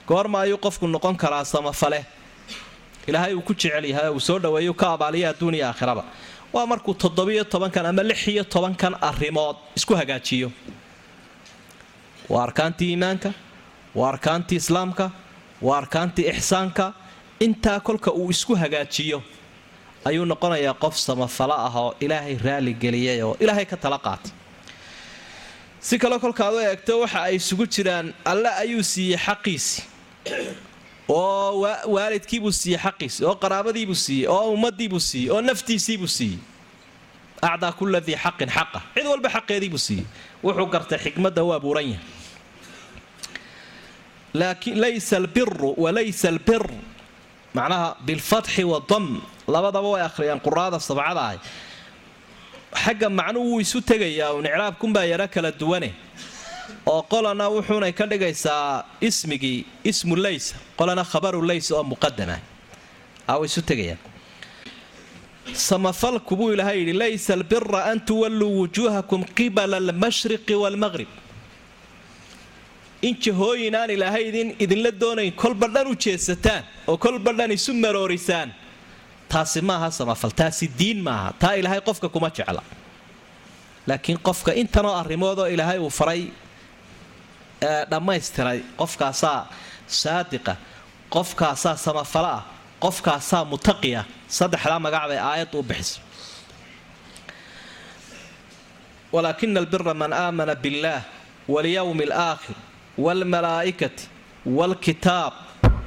Goorma ayuu qofku noqon karaa samafale? Ilaahay uu ku jecel yahay uu soo dhaweeyu ka abaaliya adduun iyo aakhiraba. Waa markuu toddobiyo tobankan ama lix iyo tobankan arrimood isku hagaajiyo. Waa arkaantii iimaanka waa arkaantii islaamka waa arkaantii ixsaanka. Intaa kolka uu isku hagaajiyo ayuu noqonayaa qof samafalo ah oo ilaahay raaligeliyay oo ilaahay ka tala qaatay. Si kale kolkaad u eegto waxa ay isugu jiraan alle ayuu siiyey xaqiisi. Oo waalidkiibuu siiyey xaqiisi oo qaraabadiibuu siiyey oo ummadiibuu siiyey oo naftiisiibuu siiyey. Acdaa kulla dii xaqin xaqa. Cid walba xaqeediibuu siiyey. Wuxuu gartay xikmadda u abuuran yahay. Laakiin laysa albiru walaysa albir macnaha bilfatxi wadam labadaba way akhriyaan quraada sabcada ah xagga macnuu wuu isu tegayaa uun icraabkunbaa yaro kala duwane. Oo qolana wuxuunay ka dhigaysaa ismigii ismu laysa qolana khabaru laysa oo muqadama a way isu tegayaan. Samafalku buu ilahay yidhi laysa albira an tuwalluu wujuuhakum qibala almashriqi waalmaqrib in jahooyin aan ilaahay idin idinla doonayn kolba dhan u jeedsataan oo kolba dhan isu maroorisaan taasi maaha samafal taasi diin maaha. Taa ilaahay qofka kuma jecla. Laakiin qofka intanoo arrimoodoo ilaahay uu faray dhammaystiray qofkaasaa saadiqa qofkaasaa samafalo ah qofkaasaa mutaqiya saddexdaa magac bay aayaddu bixisa walaakina albira man aamana biاllaah walyowmi alaakhir waalmalaa'ikati waalkitaab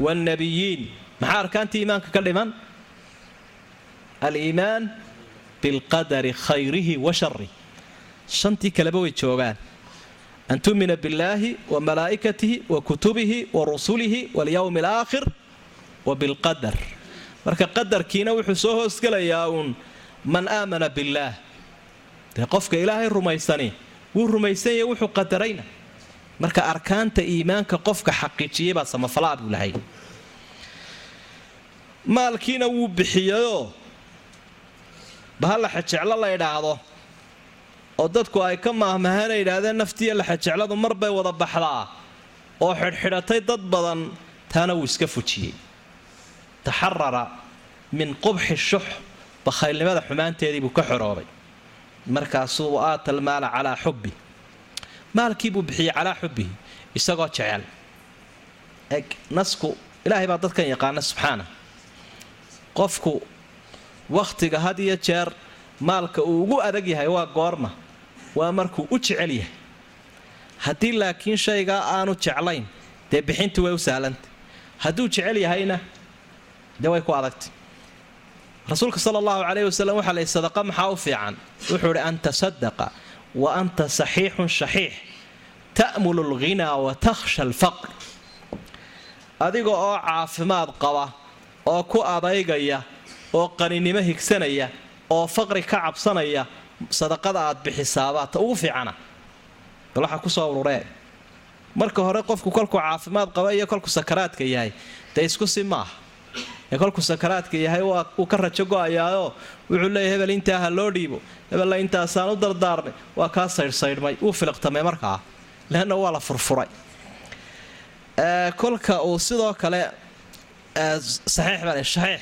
waalnabiyiin maxaa arkaantii iimaanka ka dhiman aliimaan bilqadari khayrihi wa sharih shantii kaleba way joogaan. An tumina billaahi wa malaa'ikatihi wa kutubihi wa rusulihi walyowmi alaakhir wa bilqadar. Marka qadarkiina wuxuu soo hoosgelayaa uun man aamana billaah dee qofka ilaahay rumaysani wuu rumaysanyay wuxuu qadarayna. Marka arkaanta iimaanka qofka xaqiijiyay baa samafalaa buu lahay. Maalkiina wuu bixiyeyoo bahal laxajeclo la ydhaahdo oo dadku ay ka maahmaahana yidhaahdeen naftiiyo laxajecladu mar bay wada baxdaa. Oo xidhxidhatay dad badan taana wuu iska fujiyey. Taxarara min qubxi shux bakhaylnimada xumaanteedii buu ka xoroobay. Markaasuu aata almaala calaa xubbi. Maalkii buu bixiyey calaa xubbihi isagoo jecel. Eg nasku ilaahay baa dadkan yaqaana subxaana. Qofku wakhtiga had iyo jeer maalka uu ugu adag yahay waa goorma waa markuu u jecel yahay. Haddii laakiin shaygaa aanu jeclayn dee bixintu way u sahlantay hadduu jecel yahayna dee way ku adagtay. Rasuulka sala allahu calayhi wasalam waxaa layihi sadaqa maxaa u fiican? Wuxuu idhi an tasadaqa wa anta saxiixun shaxiix. Ta'mulu alghinaa wa takhsha alfaqr. Adiga oo caafimaad qaba oo ku adaygaya oo qaninimo higsanaya oo faqri ka cabsanaya sadaqada aad bixisaabaa ta ugu fiicana. Bal waxaa ku soo ururee. Marka hore qofku kolkuu caafimaad qaba iyo kolkuu sakaraadka yahay dee isku si maaha ee kolkuu sakaraadka yahay wuu ka rajo go'ayaayoo wuxuu leeyahy hebel intaa ha loo dhiibo. Hebella intaasaan u dardaarnay waa kaa saydhsaydhmay wuu filiqtamay markaa. Leanna waa la furfuray. Kolka uu sidoo kale saxiix baa saxiix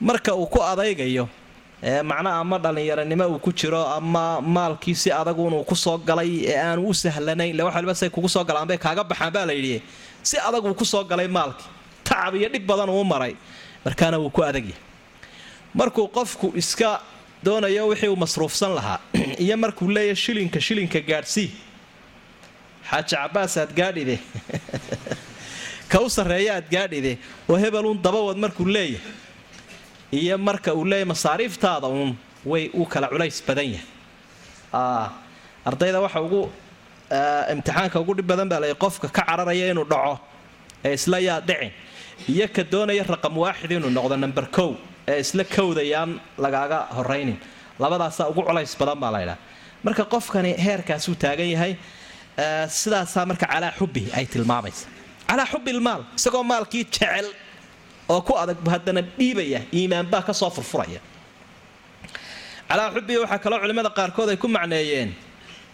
marka uu ku adaygayo macnaha ama dhallinyaranimo uu ku jiro ama maalkii si adagunuu ku soo galay ee aanu u sahlanayn le wax waliba say kugu soo galaan bay kaaga baxaan baa la yidhi si adaguu ku soo galay maalkii tacab iyo dhib badan uu maray markaana wuu ku adagyahay markuu qofku iska doonayo wixii uu masruufsan lahaa iyo markuu leeyahy shilinka shilinka gaadhsii xaaji cabaas aad gaadhide. Ka u sarreeya aad gaadhide oo hebeluun dabawad markuu leeyahay iyo marka uu leeyahy masaariiftaada uun way uu kala culays badan yahay. Ardayda waxa ugu imtixaanka ugu dhib badan baa lay qofka ka cararaya inuu dhaco ee isla yaa dhicin iyo ka doonaya raqam waaxid inuu noqdo number kow ee isla kowdayaan lagaaga horaynin. Labadaasaa ugu culays badan baa laydhaa marka qofkani heerkaasuu taagan yahay sidaasaa marka calaa xubbi ay tilmaamaysa. Calaa xubbi ilmaal isagoo maalkii jecel oo ku adag haddana dhiibaya iimaanbaa ka soo furfuraya. Calaa xubbiga waxaa kaloo culimmada qaarkood ay ku macneeyeen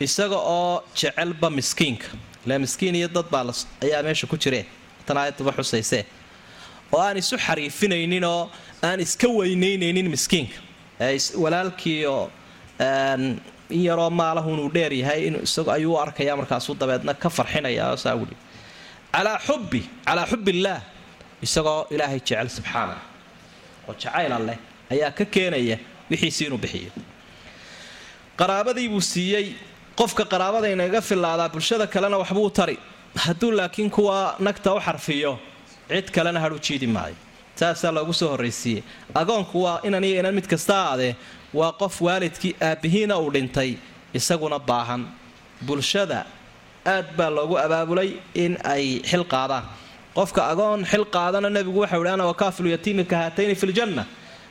isaga oo jecelba miskiinka. Ile miskiin iyo dad baa ayaa meesha ku jireen. Tan aayadduba xusaysee. Oo aan isu xariifinaynin oo aan iska weynaynaynin miskiinka. Walaalkiioo in yaroo maalahunuu dheer yahay in isagu ayuu arkaya markaasuu dabeedna ka farxinaya saa wuli calaa xubbi calaa xubbillaah isagoo ilaahay jecel subxaana oo jacayla leh ayaa ka keenaya wixiisii inuu bixiyo. Qaraabadii buu siiyey qofka qaraabada inaga filaadaa bulshada kalena waxbuu tari. Hadduu laakiin kuwa nagta u xarfiyo cid kalena hadhu jiidi maayo. Saasaa loogu soo horraysiiyey. Agoonku waa inan inan mid kasta aadee waa qof waalidkii aabbihiina uu dhintay isaguna baahan. Bulshada aad baa loogu abaabulay in ay xil qaadaan qofka agoon xil qaadana nebigu waxau ihi ana wakaafilu yatiimi haatayni filjanna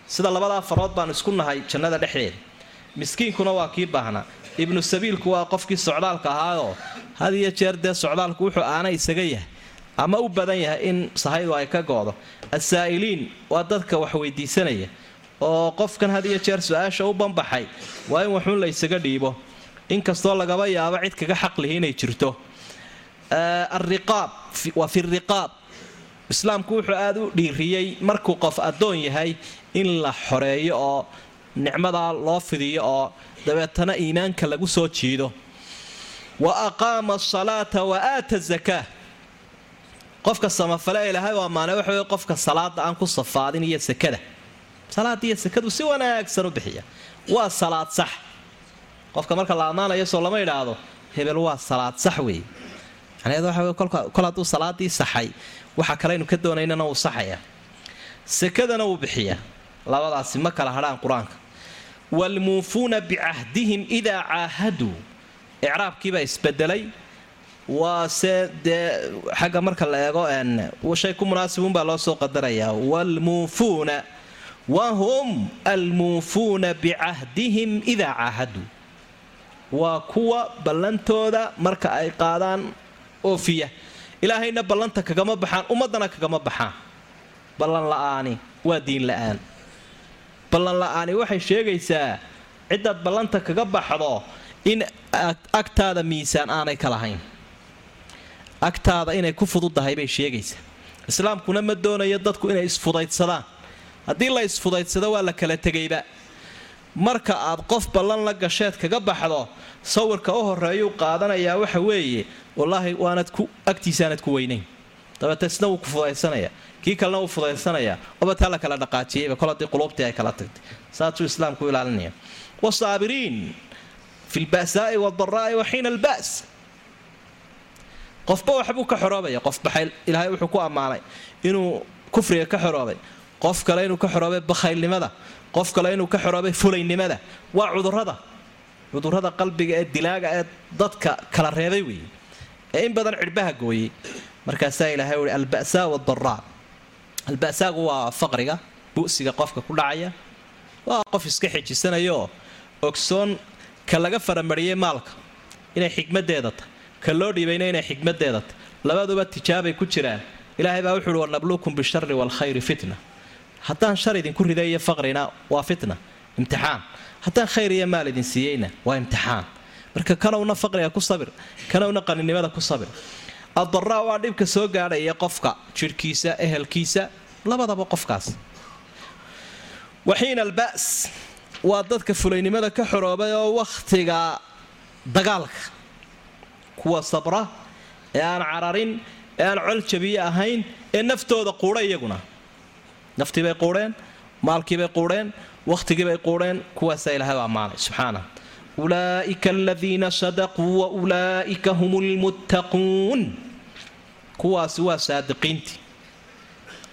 sida labadaa farood baan isku nahay jannada dhexdeeda. Miskiinkuna waa kii baahnaa ibnu sabiilku waa qofkii socdaalka ahaayoo had iyo jeer dee socdaalku wuxuu aana isaga yahay. Ama u badan yahay in sahaydu ay ka goodo. Asaa'iliin waa dadka wax weydiisanaya oo qofkan had iyo jeer su'aasha u banbaxay waa in waxuun la ysaga dhiibo. Inkastoo lagaba yaabo cid kaga xaqlihi inay jirto. Alriqaab waa fi riqaab. Islaamku wuxuu aada u dhiiriyey markuu qof addoon yahay in la xoreeyo oo nicmadaa loo fidiyo oo dabeetana iimaanka lagu soo jiido. Wa aqaama asalaata wa aata zakaa qofka samafale ilaahay waa maane waxa wey qofka salaada aan ku safaadin iyo sakada salaada iyo sakadu si wanaagsan u bixiya. Waa salaad sax. Qofka marka la ammaanayo soo lama idhaahdo hebel waa salaad sax weeye macnaheed waxa wey kol hadduu salaadii saxay waxa kaleynu ka doonaynana uu saxaya. Sakadana wuu bixiyaa labadaasi ma kala hadhaan qur'aanka. Waalmuufuuna bicahdihim idaa caahaduu. Icraabkiibaa isbedelay. Waa se dee xagga marka la eego shay ku munaasibunbaa loo soo qadarayaa. Waalmuufuuna wahum almuufuuna bicahdihim idaa caahaduu. Waa kuwa ballantooda marka ay qaadaan oofiya ilaahayna ballanta kagama baxaan ummaddana kagama baxaan. Ballan la'aani waa diin la'aan. Ballan la'aani waxay sheegaysaa ciddaad ballanta kaga baxdo in agtaada miisaan aanay ka lahayn. Agtaada inay ku fududahay bay sheegaysaa. Islaamkuna ma doonayo dadku inay isfudaydsadaan haddii la isfudaydsado waa la kala tegayba marka aad qof ballan la gasheed kaga baxdo sawirka u horeeyuu qaadanayaa waxa weeye wallaahi waanad ku agtiisaanad ku weynayn dabeete isna wuu ku fudaysanaya kii kalena wuu fudaysanaya oba taa la kala dhaqaajiyeyba kol quluubtii ay kala tagtay. Saasuu islaamku ilaalinaya. Wasaabiriin fi lba'saa'i waaldaraa'i wa xiina qofba waxbuu ka xoroobaya qof baxayl ilaahay wuxuu ku ammaanay inuu kufriga ka xoroobay qof kale inuu ka xoroobay bakhaylnimada qof kale inuu ka xoroobay fulaynimada waa cudurrada cudurrada qalbiga ee dilaaga ee dadka kala reebay weeye ee in badan cidhbaha gooyey markaasaa ilaahay uhi alba'saa wadaraa alba'saagu waa faqriga. Bu'siga qofka ku dhacaya. Waa qof iska xejisanayooo ogsoon ka laga faramariyey maalka. Inay xikmadeeda tahy ka loo dhiibayna inay xikmadeeda tahy labaduba tijaabay ku jiraan. Ilaahay baa wuxuuhi wanabluukum bishari waalkhayri fitna haddaan shar idinku riday iyo faqrina waa fitna imtixaan. Haddaan khayr iyo maal idin siiyeyna waa imtixaan. Marka kanowna faqriga ku sabir kanowna qaninimada ku sabir. Addaraa waa dhibka soo gaadhaya qofka jidhkiisa ehelkiisa labadaba qofkaas. Waxiina alba's waa dadka fulaynimada ka xoroobay oo wakhtiga dagaalka. Kuwa sabra ee aan cararin ee aan col jabiye ahayn ee naftooda quudha iyaguna naftiibay quudheen maalkiibay quudheen wakhtigiibay quudheen kuwaasaa ilahay u ammaanay subxaana ulaa'ika aladiina sadaquu wa ulaa'ika hum lmuttaquun kuwaasi waa saadiqiintii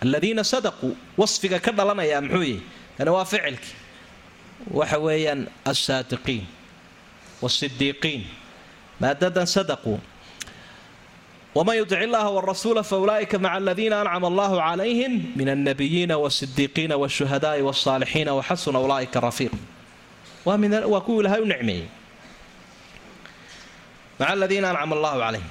aladiina sadaquu wasfiga ka dhalanaya muxuu yihi kana waa ficilkii waxa weeyaan alsaadiqiin wasidiiqiin maadadan sadaquu wman yudic illaha wrasuula faulaa'ika maca aladiina ancama allahu calayhim min alnabiyiina wasidiiqiina wshuhadaai wsaalixiina waxasuna ulaaika rafiiq waa kuwii ilahay u nicmeeyey maca aladiina ancama allahu calayhim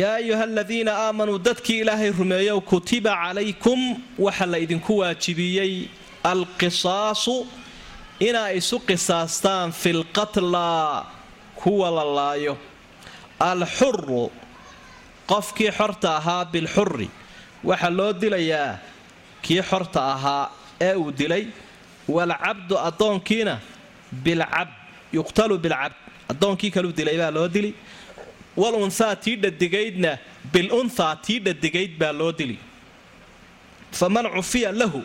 yaa ayuha aladiina aamanuu dadkii ilaahay rumeeyow kutiba calaykum waxa la idinku waajibiyey alqisaasu inaa isu qisaastaan fi lqatla kuwa la laayo alxuru qofkii xorta ahaa bilxuri waxaa loo dilayaa kii xorta ahaa ee uu dilay. Waalcabdu addoonkiina bilcabd yuqtalu bilcabd addoonkii kaluu dilay baa loo dili. Walunhaa tii dhadigaydna bilunhaa tii dhadigayd baa loo dili. Faman cufiya lahu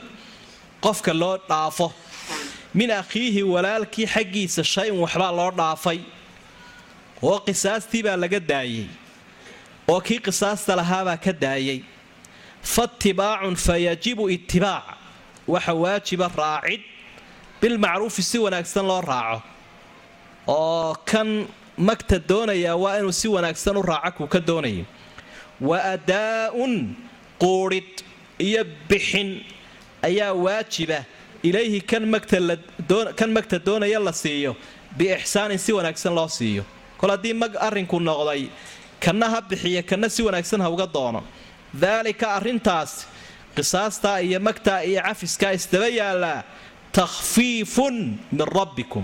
qofka loo dhaafo. Min akhiihi walaalkii xaggiisa shay-un waxbaa loo dhaafay oo qisaastii baa laga daayey oo kii qisaasta lahaabaa ka daayay. Faatibaacun fa yajibu itibaac waxa waajiba raacid bilmacruufi si wanaagsan loo raaco. Oo kan magta doonayaa waa inuu si wanaagsan u raaco kuu ka doonayay wa adaa'un quudhid iyo bixin ayaa waajiba ilayhi kan magta doonaya la siiyo biixsaanin si wanaagsan loo siiyo kol haddii mag arrinku noqday kanna ha bixiya kanna si wanaagsan ha uga doono. Daalika arrintaas qisaastaa iyo magtaa iyo cafiskaa isdaba yaallaa takhfiifun min rabbikum.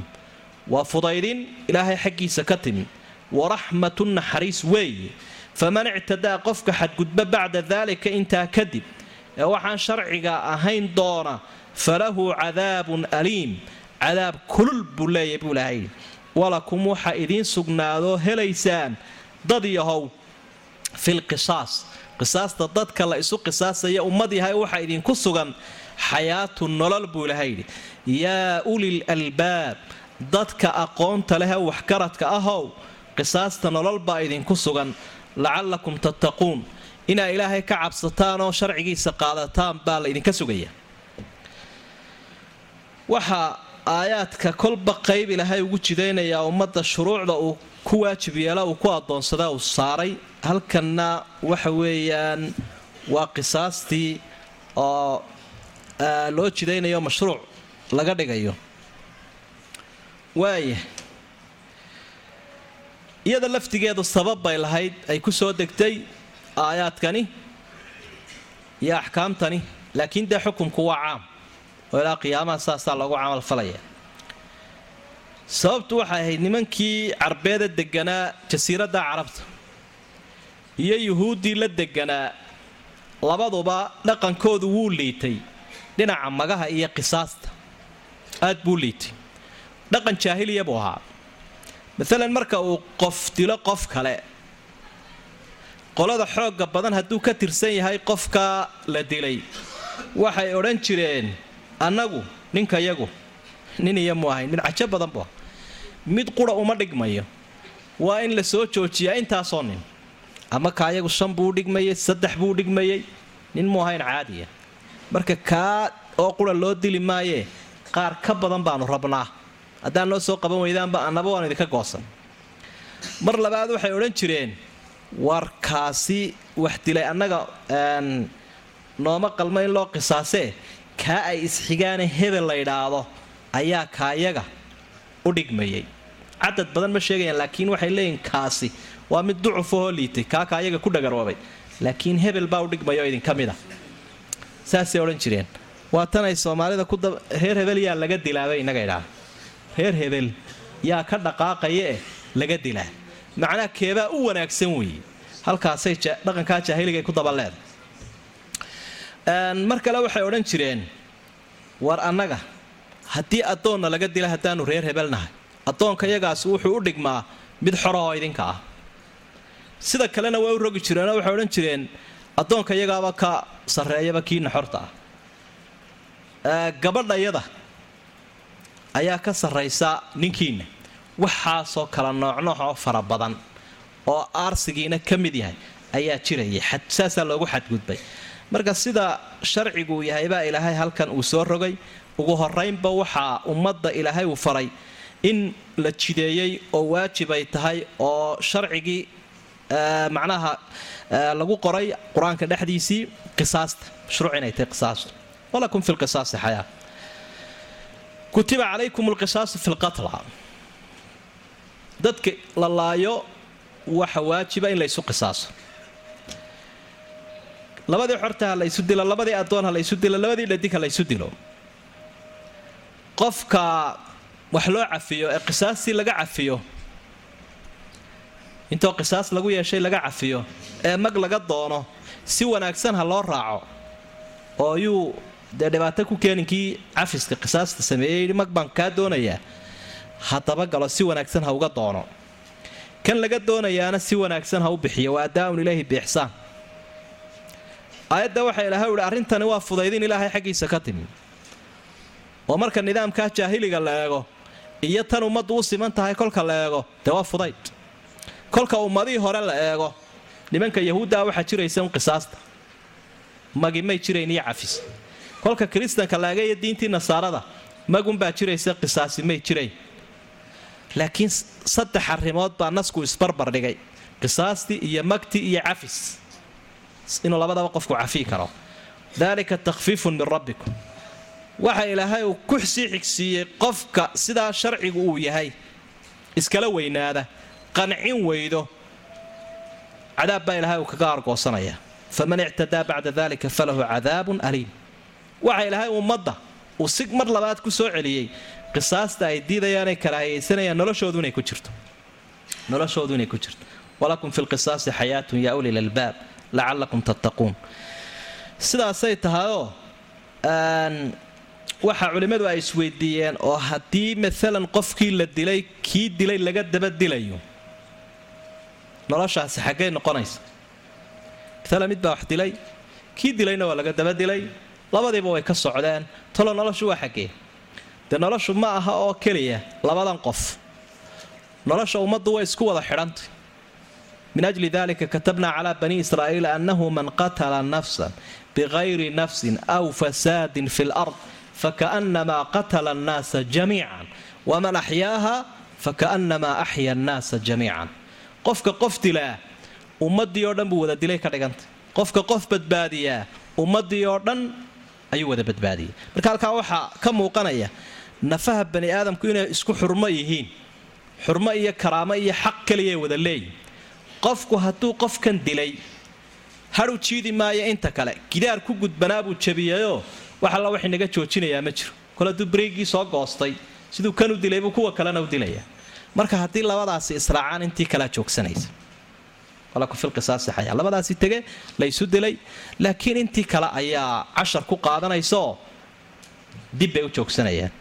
Waa fudaydin ilaahay xaggiisa ka timi. Waraxmatu naxariis weeye faman ictadaa qofka xadgudba bacda daalika intaa kadib ee waxaan sharciga ahayn doona falahu cadaabun aliim. Cadaab kulul buu leeyahy buu ilahay walakum waxa idiin sugnaadoo helaysaan. Dad yahow filqisaas qisaasta dadka la isu qisaasaya ummad yahay waxa idinku sugan xayaatu nolol buu ilahay yidhi. Yaa ulil albaab dadka aqoonta leh ee waxgaradka ahow qisaasta nolol baa idinku sugan. Lacallakum tattaquun. Inaa ilaahay ka cabsataan oo sharcigiisa qaadataan baa la idinka sugaya. Waxaa aayaadka kolba qayb ilaahay ugu jidaynayaa ummadda shuruucda uu ku waajib yeela uu ku adoonsada uu saaray. Halkanna waxa weeyaan waa qisaastii oo loo jidaynayo mashruuc laga dhigayo. Waaya iyada laftigeedu sabab bay lahayd ay ku soo degtay aayaadkani iyo axkaamtani laakiin dee xukunku waa caam oo ilaa qiyaamaha saasaa loogu camalfalaya sababtu waxay ahayd nimankii carbeeda deganaa jasiiradda carabta iyo yuhuuddii la deganaa labaduba dhaqankoodu wuu liitay. Dhinaca magaha iyo qisaasta aad buu liitay. Dhaqan jaahiliya buu ahaa. Maalan marka uu qof dilo qof kale qolada xoogga badan hadduu ka tirsan yahay qofka la dilay. Waxay odhan jireen annagu ninkayagu nin iyo mu ahayn nin cajo badan bu mid qura uma dhigmayo. Waa in la soo joojiyaa intaasoo nin. Ama kaayagu shan buu dhigmayay saddex buu dhigmayay nin mu ahayn caadiya. Marka kaa oo qura loo dili maayee qaar ka badan baanu rabnaa. Haddaan noo soo qaban weydaanba annaba waanu idinka goosan. Mar labaad waxay odhan jireen warkaasi wax dilay annaga nooma qalma in loo qisaasee kaa ay isxigaane hebel la ydhaahdo ayaa kaayaga u dhigmayay. Cadad badan ma sheegayaan laakiin waxay leeyihiin kaasi. Waa mid ducufahoo liitay kaa kaayaga ku dhagarwoobay laakiin hebel baa u dhigmayo idinka mid a saasay odhan jireen. Waa tanay soomaalida reer hebel yaa laga dilaabay innaga idhaa reer hebel yaa ka dhaqaaqaya eh laga dilaa. Macnaha keebaa u wanaagsan weeye. Halkaasay dhaqankaa jaahiligaay ku dabaleeda mar kale waxay odhan jireen war annaga haddii addoonna laga dila haddaanu reer hebelnahay addoonka yagaas wuxuu u dhigmaa mid xorahoo idinka ah. Sida kalena way u rogi jireenoo waxay odhan jireen addoonka yagaaba ka sarreeyaba kiina xorta ah. Gabadhayada ayaa ka sarraysa ninkiinna. Waxaasoo kala noocnooc oo fara badan oo aarsigiina ka mid yahay ayaa jirayay saasaa loogu xadgudbay marka sida sharciguu yahay baa ilaahay halkan uu soo rogay. Ugu horaynba waxaa ummadda ilaahay uu faray in la jideeyey oo waajib ay tahay oo sharcigii macnaha lagu qoray qur'aanka dhexdiisii qisaasta mashruuc inay tahay qisaastu walakum fi lqisaasi xayaa. Kutiba calaykum alqisaasu fi lqatla dadka la laayo waxa waajiba in laysu qisaaso labadii xorta ha laysu dilo labadii addoon ha laysu dilo labadii dhadig ha laysu dilo. Qofka wax loo cafiyo ee qisaastii laga cafiyo intoo qisaas lagu yeeshay laga cafiyo ee mag laga doono si wanaagsan ha loo raaco oo yuu dee dhibaato ku keeninkii cafiska qisaasta sameeyey yidhi mag baan kaa doonayaa haddaba galo si wanaagsan ha uga doono. Kan laga doonayaana si wanaagsan ha u bixiyo waa adaaun ilaahi biixsaan aayadda waxaa ilaahay uhi arrintani waa fudaydin ilaahay xaggiisa ka timi oo marka nidaamkaa jaahiliga la eego iyo tan ummaddu u siman tahay kolka la eego dee waa fudayd. Kolka ummadihii hore la eego nimanka yahuuddaa waxaa jiraysa un qisaasta. Magi may jirayn iyo cafis. Kolka kiristanka la eega iyo diintii nasaarada magunbaa jiraysa qisaasi may jirayn laakiin saddex arrimood baa nasku isbarbar dhigay qisaastii iyo magtii iyo cafis inuu labadaba qofku cafii karo. Dalika takhfiifun min rabbikum. Waxa ilaahay uu ku sii xigsiiyey qofka sidaa sharcigu uu yahay. Iskala weynaada qancin weydo. Cadaab baa ilaahay uu kaga argoosanaya faman ictadaa bacda dalika falahu cadaabun aliim. Waxa ilaahay ummadda uu si mar labaad ku soo celiyey qisaasta ay diidayaanay karaahiyaysanayaan noloshoodu inay ku jirto. Walakum fi lqisaasi xayaatun yaa uli lalbaab lacalakum tattaquun sidaasay tahayoo waxaa culimmadu ay isweydiiyeen oo haddii maalan qofkii la dilay kii dilay laga daba dilayo. Noloshaasi xaggay noqonaysa. Maalan mid baa wax dilay kii dilayna waa laga daba dilay labadiiba way ka socdeen talo noloshu waa xaggee. Dee noloshu ma aha oo keliya labadan qof. Nolosha ummaddu way isku wada xidhantay min ajli dalika katabna cala bani israa'iila annahu man qatala nafsan bigayri nafsin aw fasaadin fi lard fakaannamaa qatala annaasa jamiican waman axyaaha fakaannamaa axya annaasa jamiican qofka qof dilaa ummaddii oo dhan buu wada dilay ka dhigantay qofka qof badbaadiyaa ummaddii oo dhan ayuu wada badbaadiyay marka halkaa waxaa ka muuqanaya nafaha bani aadamku inay isku xurmo yihiin xurmo iyo karaamo iyo xaq keliya wada leeyihiin qofku hadduu qofkan dilay hadhu jiidi maayo inta kale. Gidaar ku gudbanaa buu jabiyayoo wax alla wax inaga joojinayaa ma jiro. Kol hadduu bareygii soo goostay siduu kan u dilay buu kuwa kalena u dilaya marka haddii labadaasi israacaan intii kalea joogsanaysa. Labadaasi tege laysu dilay laakiin intii kale ayaa cashar ku qaadanaysaoo dib bay u joogsanayaan.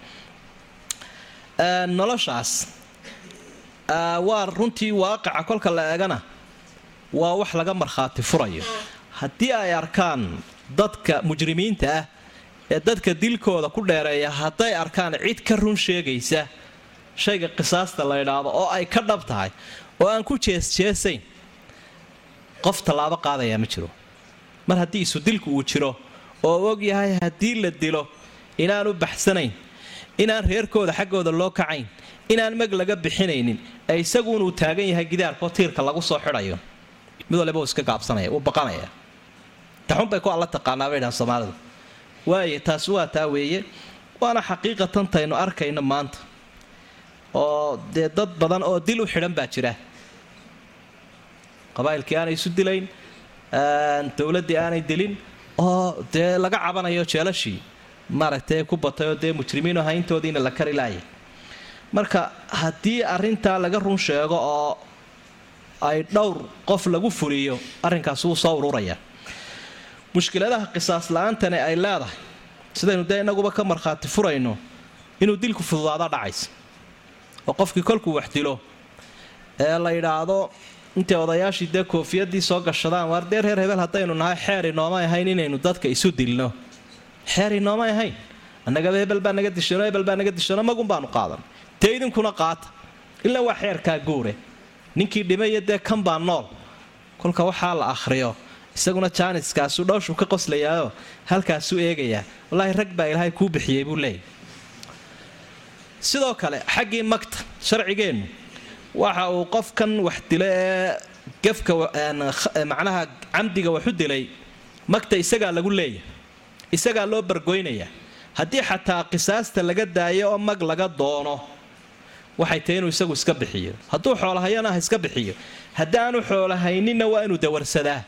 Noloshaas waa runtii waaqaca kolka la eegana waa wax laga markhaati furayo. Haddii ay arkaan dadka mujrimiinta ah ee dadka dilkooda ku dheereeya hadday arkaan cid ka run sheegaysa shayga qisaasta la ydhaahdo oo ay ka dhab tahay oo aan ku jeesjeesayn qof tallaabo qaadayaa ma jiro. Mar haddii isu dilku uu jiro oo og yahay haddii la dilo inaanu baxsanayn inaan reerkooda xaggooda loo kacayn inaan mag laga bixinaynin ee isaguunuu taagan yahay gidaarkoo tiirka lagu soo xidhayo. Mid waliba uu iska gaabsanaya uu baqanaya. Taxun bay ku alla taqaanaa bay dhahan soomaalidu. Waaye taasi waa taa weeye waana xaqiiqatan arkayno maanta. Oo dee dad badan oo dil u xidhan baa jira. Qabaa'ilkii aanay isu dilayn dowladdii aanay dilin oo dee laga cabanayo jeelashii maaragtay ku batay oo dee mujrimiino hayntoodiina la kari laayay. Marka haddii arrintaa laga run sheego oo ay dhowr qof lagu fuliyo arrinkaasi wuu soo ururaya. Mushkiladaha qisaas la'aantani ay leedahay sidaynu dee inaguba ka markhaati furayno inuu dilku fududaada dhacaysa. Oo qofkii kolkuu wax dilo ee la yidhaahdo intay odayaashii dee koofiyadii soo gashadaan waar dee reer hebel haddaynu nahay xeer inoomay ahayn inaynu dadka isu dilno xeer inoomay ahayn annagaba hebel baa naga dishano hebel naga dishano magun baanu qaadan. Dee idinkuna qaata ilaa waa xeerkaa guure. Ninkii dhimaya dee kan baa nool. Kolka waxaa la akhriyo. Isaguna jaaniskaasu dhowshuu ka qoslayaao. Halkaasuu eegayaa. Wallaahi rag baa ilaahay kuu bixiyey buu leeyay sidoo kale xaggii magta sharcigeennu waxa uu qofkan wax dila ee gefka macnaha camdiga waxu dilay magta isagaa lagu leeyahay isagaa loo bargoynayaa haddii xataa qisaasta laga daayo oo mag laga doono waxay tahay inuu isagu iska bixiyo. Hadduu xoolahayana ha iska bixiyo. Haddii aanu xoolahayninna waa inuu dawarsadaa.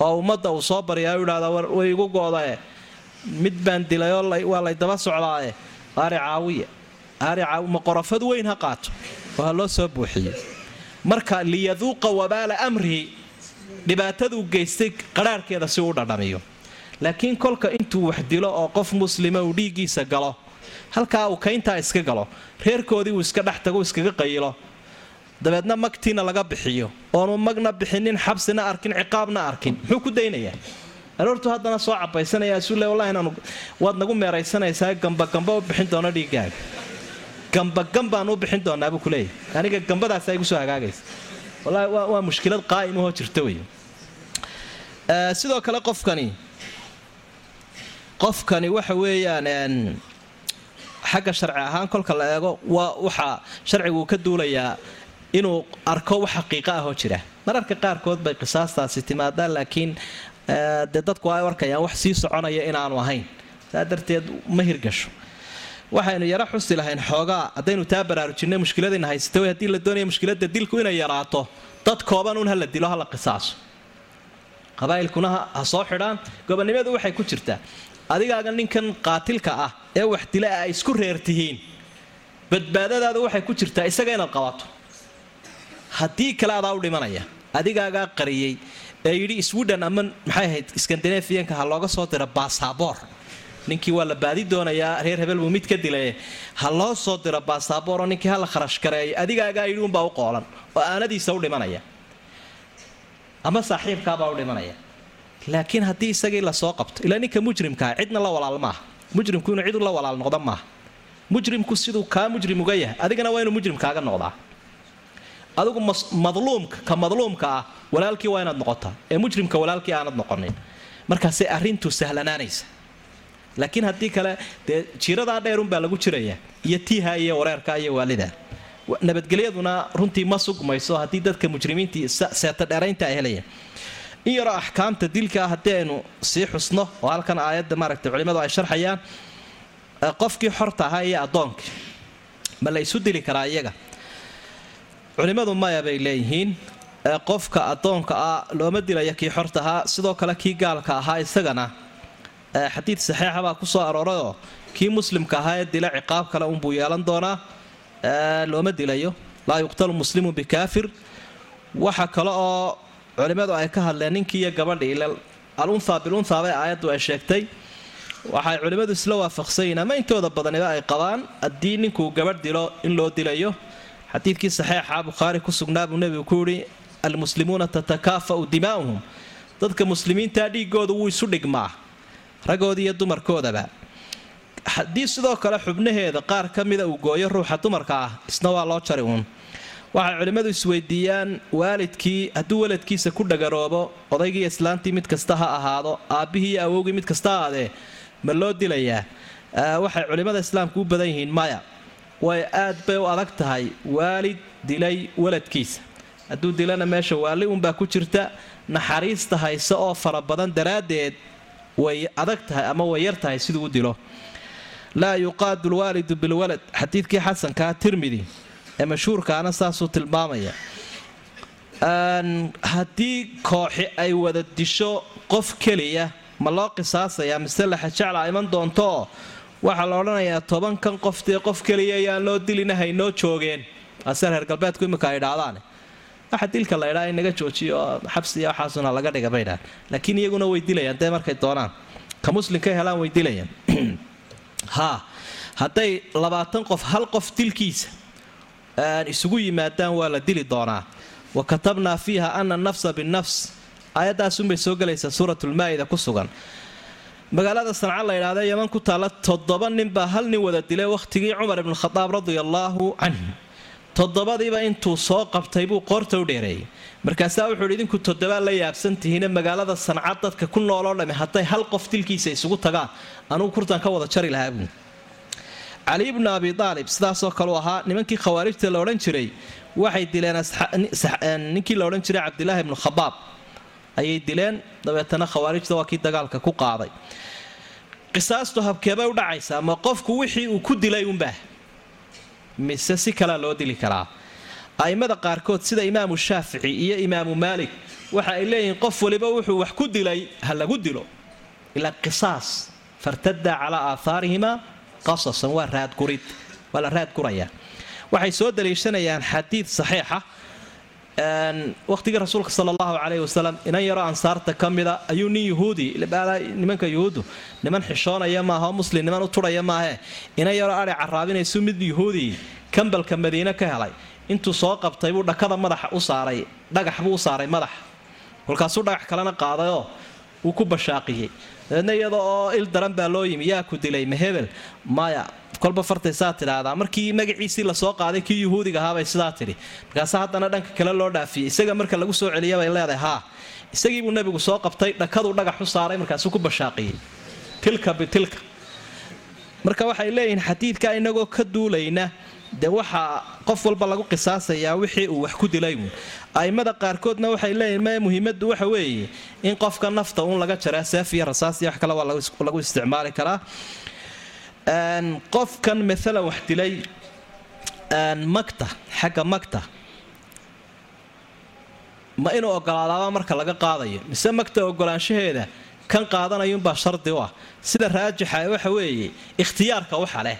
Oo ummadda uu soo baryaa u idhahdaa way igu goodae mid baan dilay oo waa lay socdaae aari caawiya aari caawi ma qorafad weyn ha qaato. Oo ha loo soo buuxiyo marka liyaduuqa wabaala amrihi dhibaataduu geystay qadhaarhkeeda si uu dhadhamiyo laakiin kolka intuu wax dilo oo qof muslima uu dhiiggiisa galo halkaa uu kayntaa iska galo reerkoodii uu iska dhex tago iskaga qayilo. Dabeedna magtiina laga bixiyo oonu magna bixinin xabsina arkin ciqaabna arkin muxuu ku daynayaa aroortu haddana soo cabaysanaya isuu le wallahi inaanu waad nagu meeraysanaysaa gambagamba u bixin doono dhiiggaaga gambagambaan u bixin doonaa buu kuleeyahy aniga gambadaasa igu soo hagaagaysa. Wallahi waa mushkilad qaa'imahoo jirta wey sidoo kale qofkani qofkani waxa weeyaan xagga sharci ahaan kolka la eego waa waxaa sharcigu ka duulayaa inuu arko wax xaqiiqa ahoo jira. Mararka qaarkood bay qisaastaasi timaadaan laakiin dee dadku ay arkayaan wax sii soconaya inaanu ahayn. Saa darteed ma hirgasho. Waxaynu yaro xusi lahayn xoogaa haddaynu taa baraarujinay mushkiladayna haysata way haddii la doonaya mushkiladda dilku inay yaraato dad kooban un hala dilo hala qisaaso. Qabaa'ilkuna ha soo xidhaan gobonnimadu waxay ku jirtaa adigaaga ninkan qaatilka ah ee wax dila ay isku reer tihiin. Waxay ku jirtaa isaga inaad qabato. Haddii kale adaa u dhimanaya adigaagaa qariyey ee yidhi swidhen ama maxay ahayd? Skandinafiyanka ha looga soo diro baasaboor ninkii waa la baadi doonayaa reer hebel buu mid ka dilay. Ha loo soo diro baasabooroo ninkii hala kharash adigaagaa yidhi unbaa u qoolan oo aanadiisa u dhimanaya. Ama saaxiibkaabaa u dhimanaya laakiin haddii isagii la soo qabto ilaa ninka mujrimkaa cidna la walaal maaha mujrimku inuu cidu la walaal noqdo maaha mujrimku siduu kaa mujrim uga yahay adigana waa inuu mujrim kaaga noqdaa adigu madluumka ka madluumka ah walaalkii waa inaad noqotaa. Ee mujrimka walaalkii aanad noqonin markaasay arrintu sahlanaanaysa. Laakiin haddii kale dee jiradaa dheerunbaa lagu jiraya. Iyo tiiha iyo wareerka iyo waalida. Nabadgelyaduna runtii ma sugmayso haddii dadka mujrimiintii seeta dheeraynta ay helayaan in yaroo axkaamta dilka haddii aynu sii xusno oo halkan aayadda maaragtay culimmadu ay sharxayaan qofkii xorta ahaa iyo addoonkii. Ma la dili karaa iyaga? Culimmadu maya bay leeyihiin qofka addoonka ah looma dilaya kii xorta ahaa sidoo kale kii gaalka ahaa isagana. Xadiid saxiixa baa ku soo kii muslimka ahaa ee dila ciqaab kale unbuu yeelan doonaa looma dilayo. Laa yuqtalu muslimu bikaafir waxa kale oo culimmadu ay ka hadleen ninkii iyo gabadhii. Alunhaa bilunhaa bay aayaddu ay sheegtay. Waxay culimmadu isla waafaqsanyiin ama intooda badaniba ay qabaan haddii ninkuu gabadh dilo in loo dilayo. Xadiidkii saxiixa bukhaari ku sugnaa buu nebigu ku yidhi almuslimuuna tatakaafa'u dimaa'uhum. Dadka muslimiintaa dhiigooda wuu isu dhigmaa raggoodii iyo dumarkoodaba. Haddii sidoo kale xubnaheeda qaar ka mida uu gooyo ruuxa dumarka ah isna waa loo jari uun waxay culimmadu isweydiiyaan waalidkii hadduu waladkiisa ku dhagaroobo odaygii islaantii mid kasta ha ahaado aabbihii iyo awowgii mid kasta ha aadee ma loo dilayaa? Waxay culimmada islaamku u badan yihiin maya way aad bay u adag tahay waalid dilay waladkiisa hadduu dilana meesha waalli unbaa ku jirta naxariista hayse oo fara badan daraaddeed way adag tahay ama way yar tahay siduu u dilo. Laa yuqaadu lwaalidu bilwalad xadiidkii xasankaa tirmidi ee mashhuurkaana saasuu tilmaamaya. Haddii kooxi ay wada disho qof keliya ma loo qisaasayaa? Mise laxajacla iman doontooo waxaa la odhanayaa tobankan qoftee qof keliya ayaan loo dilina haynoo joogeen. Ase reer galbeedku imika ay idhaahdaan. Waxa dilka la idhaa in naga joojiyo oo xabsiya waxaasuna laga dhiga bay dhahaan laakiin iyaguna way dilayaan dee markay doonaan. Ka muslimka helaan way dilayaan. Haa hadday labaatan qof hal qof dilkiisa isugu yimaadaan waa la dili doonaa. Wa katabnaa fiiha ana nafsa binafs aayadaasunbay soo gelaysaa suuratulmaa'ida ku sugan. Magaalada sanca la ydhaahda yaman ku taalla toddoba ninbaa hal nin wada dilay wakhtigii cumar ibnukhadaab radia allaahu canhu. Toddobadiiba intuu soo qabtay buu qoorta u dheereeyay markaasaa wuxuuhi idinku toddobaa la yaabsantihiine magaalada sanca dadka ku nooloo dhami hadday hal qof dilkiisa isugu tagaan anugu kurtan ka wada jari lahaa buu cali bnu abi aalib sidaasoo kaleu ahaa nimankii khawaarijta la odhan jiray. Waxay dileen ninkii la odhan jiray cabdilaahi ibnu khabaab. Ayay dileen dabeetana khawaarijta waa kii dagaalka ku qaaday. Qisaastu habkeebay u dhacaysaa ma qofku wixii uu ku dilay unbah mise si kalea loo dili karaa? A'immada qaarkood sida imaamu shaafici iyo imaamu maalik waxa ay leeyihiin qof waliba wuxuu wax ku dilay ha lagu dilo. Ilaa qisaas fartada calaa aahaarihima qasasan waa raadgurid waa la raadgurayaa waxay soo daliishanayaan xadiid saxiixa wakhtigii rasuulka sala allahu caleyhi wasalam inan yaroo ansaarta ka mida ayuu nin yuhuudi nimanka yuhuuddu niman xishoonaya maaha oo muslim niman u turhaya maahe inan yaroo adhi caraabinaysu mid yuhuudi kambalka madiine ka helay. Intuu soo qabtay buu dhakada madaxa u saaray dhagax buu u saaray madax. Kolkaasuu dhagax kalena qaadayoo wuu ku bashaaqiyey dabeedna iyada oo il daran baa loo yimi yaa ku dilay mahebel maya kolba fartaysaa tidhaahdaa. Markii magaciisii la soo qaaday kii yuhuudiga ahaabay sidaa tidhi. Markaase haddana dhanka kale loo dhaafiyey. Isaga marka lagu soo celiya bay leedahay haa isagiibuu nebigu soo qabtay dhakaduu dhagax u saaray markaasuu ku bashaaqiyey. Tilka bitilka marka waxay leeyihiin xadiidka inagoo ka duulayna dee waxaa qof walba lagu qisaasayaa wixii uu wax ku dilayuun a'immada qaarkoodna waxay leeyihiin me muhiimaddu waxa weeye in qofka nafta uun laga jaraa seef iyo rasaas iyo wax kale waa lagu isticmaali karaa. Qofkan maalan wax dilay magta xagga magta ma inuu ogolaadaaba marka laga qaadayo mise magta ogolaanshaheeda kan qaadanayuunbaa shardi u ah. Sida raajixa waxa weeye ikhtiyaarka waxa leh.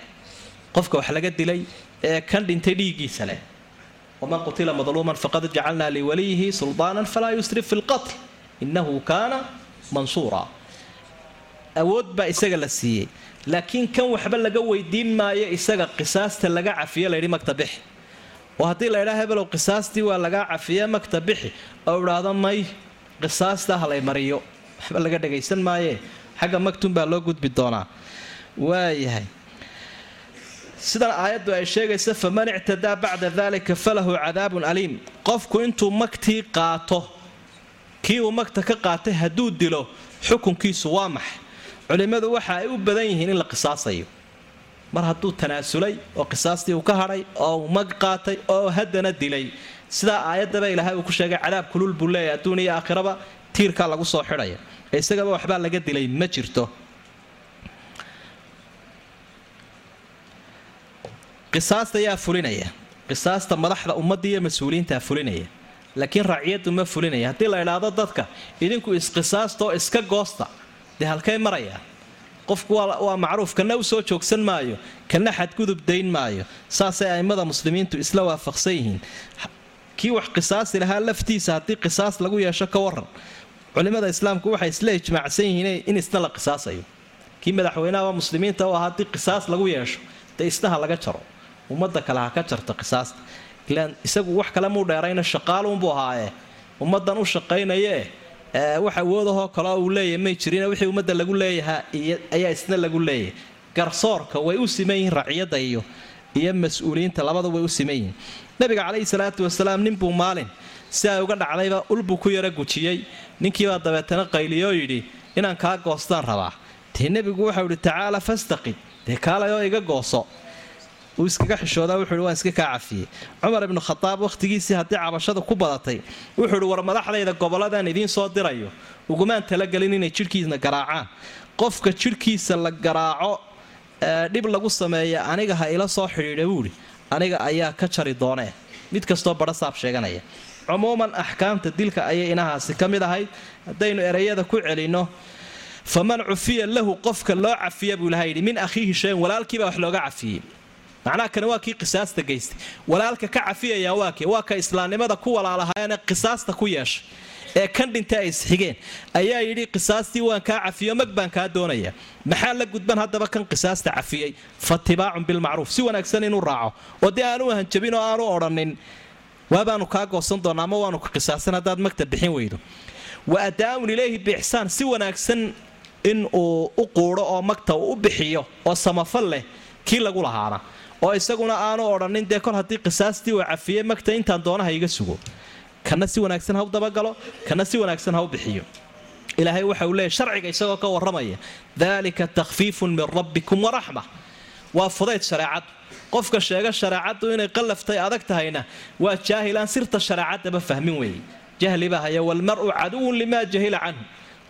Qofka wax laga dilay ee kan dhintay dhiiggiisa leh waman qutila madluuman faqad jacalnaa liwaliyihi sulطaanan falaa yusrif fi lqatl inahu kaana mansuura awood baa isaga la siiyey laakiin kan waxba laga weydiin maayo isaga qisaasta laga cafiyo layidhi magta bixi oo haddii laydhaa hebelow qisaastii waa lagaa cafiye magta bixi oo idhaahdo may qisaasta halay mariyo waxba laga dhagaysan maaye xagga magtunbaa loo gudbi doonaa waayahay sidan aayaddu ay sheegaysa faman ictadaa bacda dalika falahu cadaabun aliim. Qofku intuu magtii qaato kii uu magta ka qaatay hadduu dilo xukunkiisu waa maxay culimmadu waxa ay u badan yihiin in la qisaasayo. Mar hadduu tanaasulay oo qisaastii uu ka hadhay oo uu mag qaatay oo haddana dilay sidaa aayaddaba ilaahay uu ku sheegay cadaab kulul buu leeyahy adduun iyo aakhiraba tiirkaa lagu soo xidhaya. Isagaba waxbaa laga dilay ma jirto qisaasta yaa fulinaya. Qisaasta madaxda ummadda iyo mas'uuliyiintaa fulinaya. Laakiin raciyaddu ma fulinaya. Haddii la idhaahdo dadka idinku isqisaastaoo iska goosta. Dee halkay marayaan qofku waa macruuf kana u soo joogsan maayo. Kana xadgudub dayn maayo. Saasay a'immada muslimiintu isla waafaqsan yihiin. Kii wax qisaasi lahaa laftiisa haddii qisaas lagu yeesho ka waran culimmada islaamku waxay isla ijmaacsan yihiin in isna la qisaasayo. Kii madaxweynaha muslimiinta u ah haddii qisaas lagu yeesho dee isnaha laga jaro ummadda kale ha ka jarto qisaasta ilaan isagu wax kale muu dheerayna shaqaaluunbuu ahaaye. Ummaddan u shaqaynaye wax awoodahoo kaleo uu leeyahy may jirin wixii ummadda lagu leeyahaa ayaa isna lagu leeyahay. Garsoorka way u siman yihiin raciyadda iyo iyo mas'uuliyiinta labada way u siman yihiin. Nabiga calayhi salaatu wasalaam ninbuu maalin si uga dhacdayba ulbuu ku yara gujiyey. Ninkiibaa dabeetana qayliyoo yidhi inaan kaa goostaan rabaa. Dee nebigu waxau ihi tacaala fastaqid. Dee kaalayoo iga gooso uu iskaga xishoodaa wuxuuhi waan iska kaa cafiyey. Cumar ibnu khadaab wakhtigiisii haddii cabashada ku badatay wuxuuhi war madaxdayda gobolladan idiin soo dirayo. Ugumaan talagelin inay jidhkiisna garaacaan. Qofka jidhkiisa la garaaco dhib lagu sameeya aniga ha ila soo xidhiidha buuhi aniga ayaa ka jari doonee. Mid kastoo badhasaab sheeganaya. Cumuuman axkaamta dilka ayay inahaasi ka mid ahayd. Haddaynu ereyada ku celinno faman cufiya lahu qofka loo cafiya buu ilaha yidhi min akhiihi shayan walaalkiibaa wax looga cafiyey macnaha kani waa kii qisaasta geystay. Walaalka ka cafiyayaa waa kee waa ka islaamnimada ku walaalahayeene qisaasta ku yeeshay. Ee kan dhintay ay isxigeen. Ayaa yidhi qisaastii waan kaa cafiyo mag baan kaa doonaya. Maxaa la gudban haddaba kan qisaasta cafiyey? Fatibaacun bilmacruuf si wanaagsan inuu raaco. Oo aanu hanjabin oo aanu odhanin waabaanu kaa goosan doonaa ama waanu ka qisaasan haddaad magta bixin weydo. Wa adaaun ilayhi biixsaan si wanaagsan in uu u quudho oo magta u bixiyo oo samafal leh kii lagu lahaana oo isaguna aanu odhanin dee kol haddii qisaastii uu cafiyey magta intaan doonaha iga sugo. Kana si wanaagsan ha u dabagalo kana si wanaagsan ha u bixiyo. Ilaahay waxa uu leeyahy sharciga isagoo ka warramaya dalika takhfiifun min rabbikum waraxma waa fudayd shareecaddu qofka sheega shareecaddu inay qallaftay adag tahayna waa jaahilaan sirta shareecaddaba fahmin weeye. Jahli baa haya walmar'u caduwun limaa jahila canhu.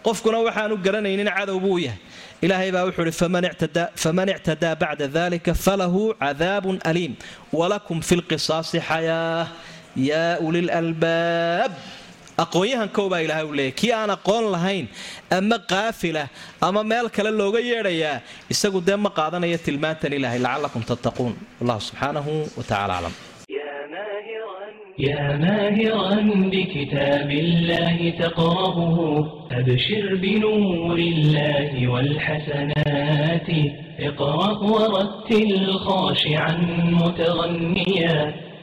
Qofkuna waxaanu garanaynin cadow buu yahay ilaahay baa wuxuu ihi faman ictadaa bacda dalika falahu cadaabun aliim walakum fi lqisaasi xayaa yaa ulil albaab aqoon-yahan koobaa ilaahay u leeyay kii aan aqoon lahayn ama qaafila ama meel kale looga yeedhayaa isagu dee ma qaadanayo tilmaantan ilaahay lacallakum tattaquun wallahu subxaanahu wa tacala aclam يا ماهرا بكتاب الله تقرأه أبشر بنور الله والحسنات اقرأ ورتل خاشعا متغنيا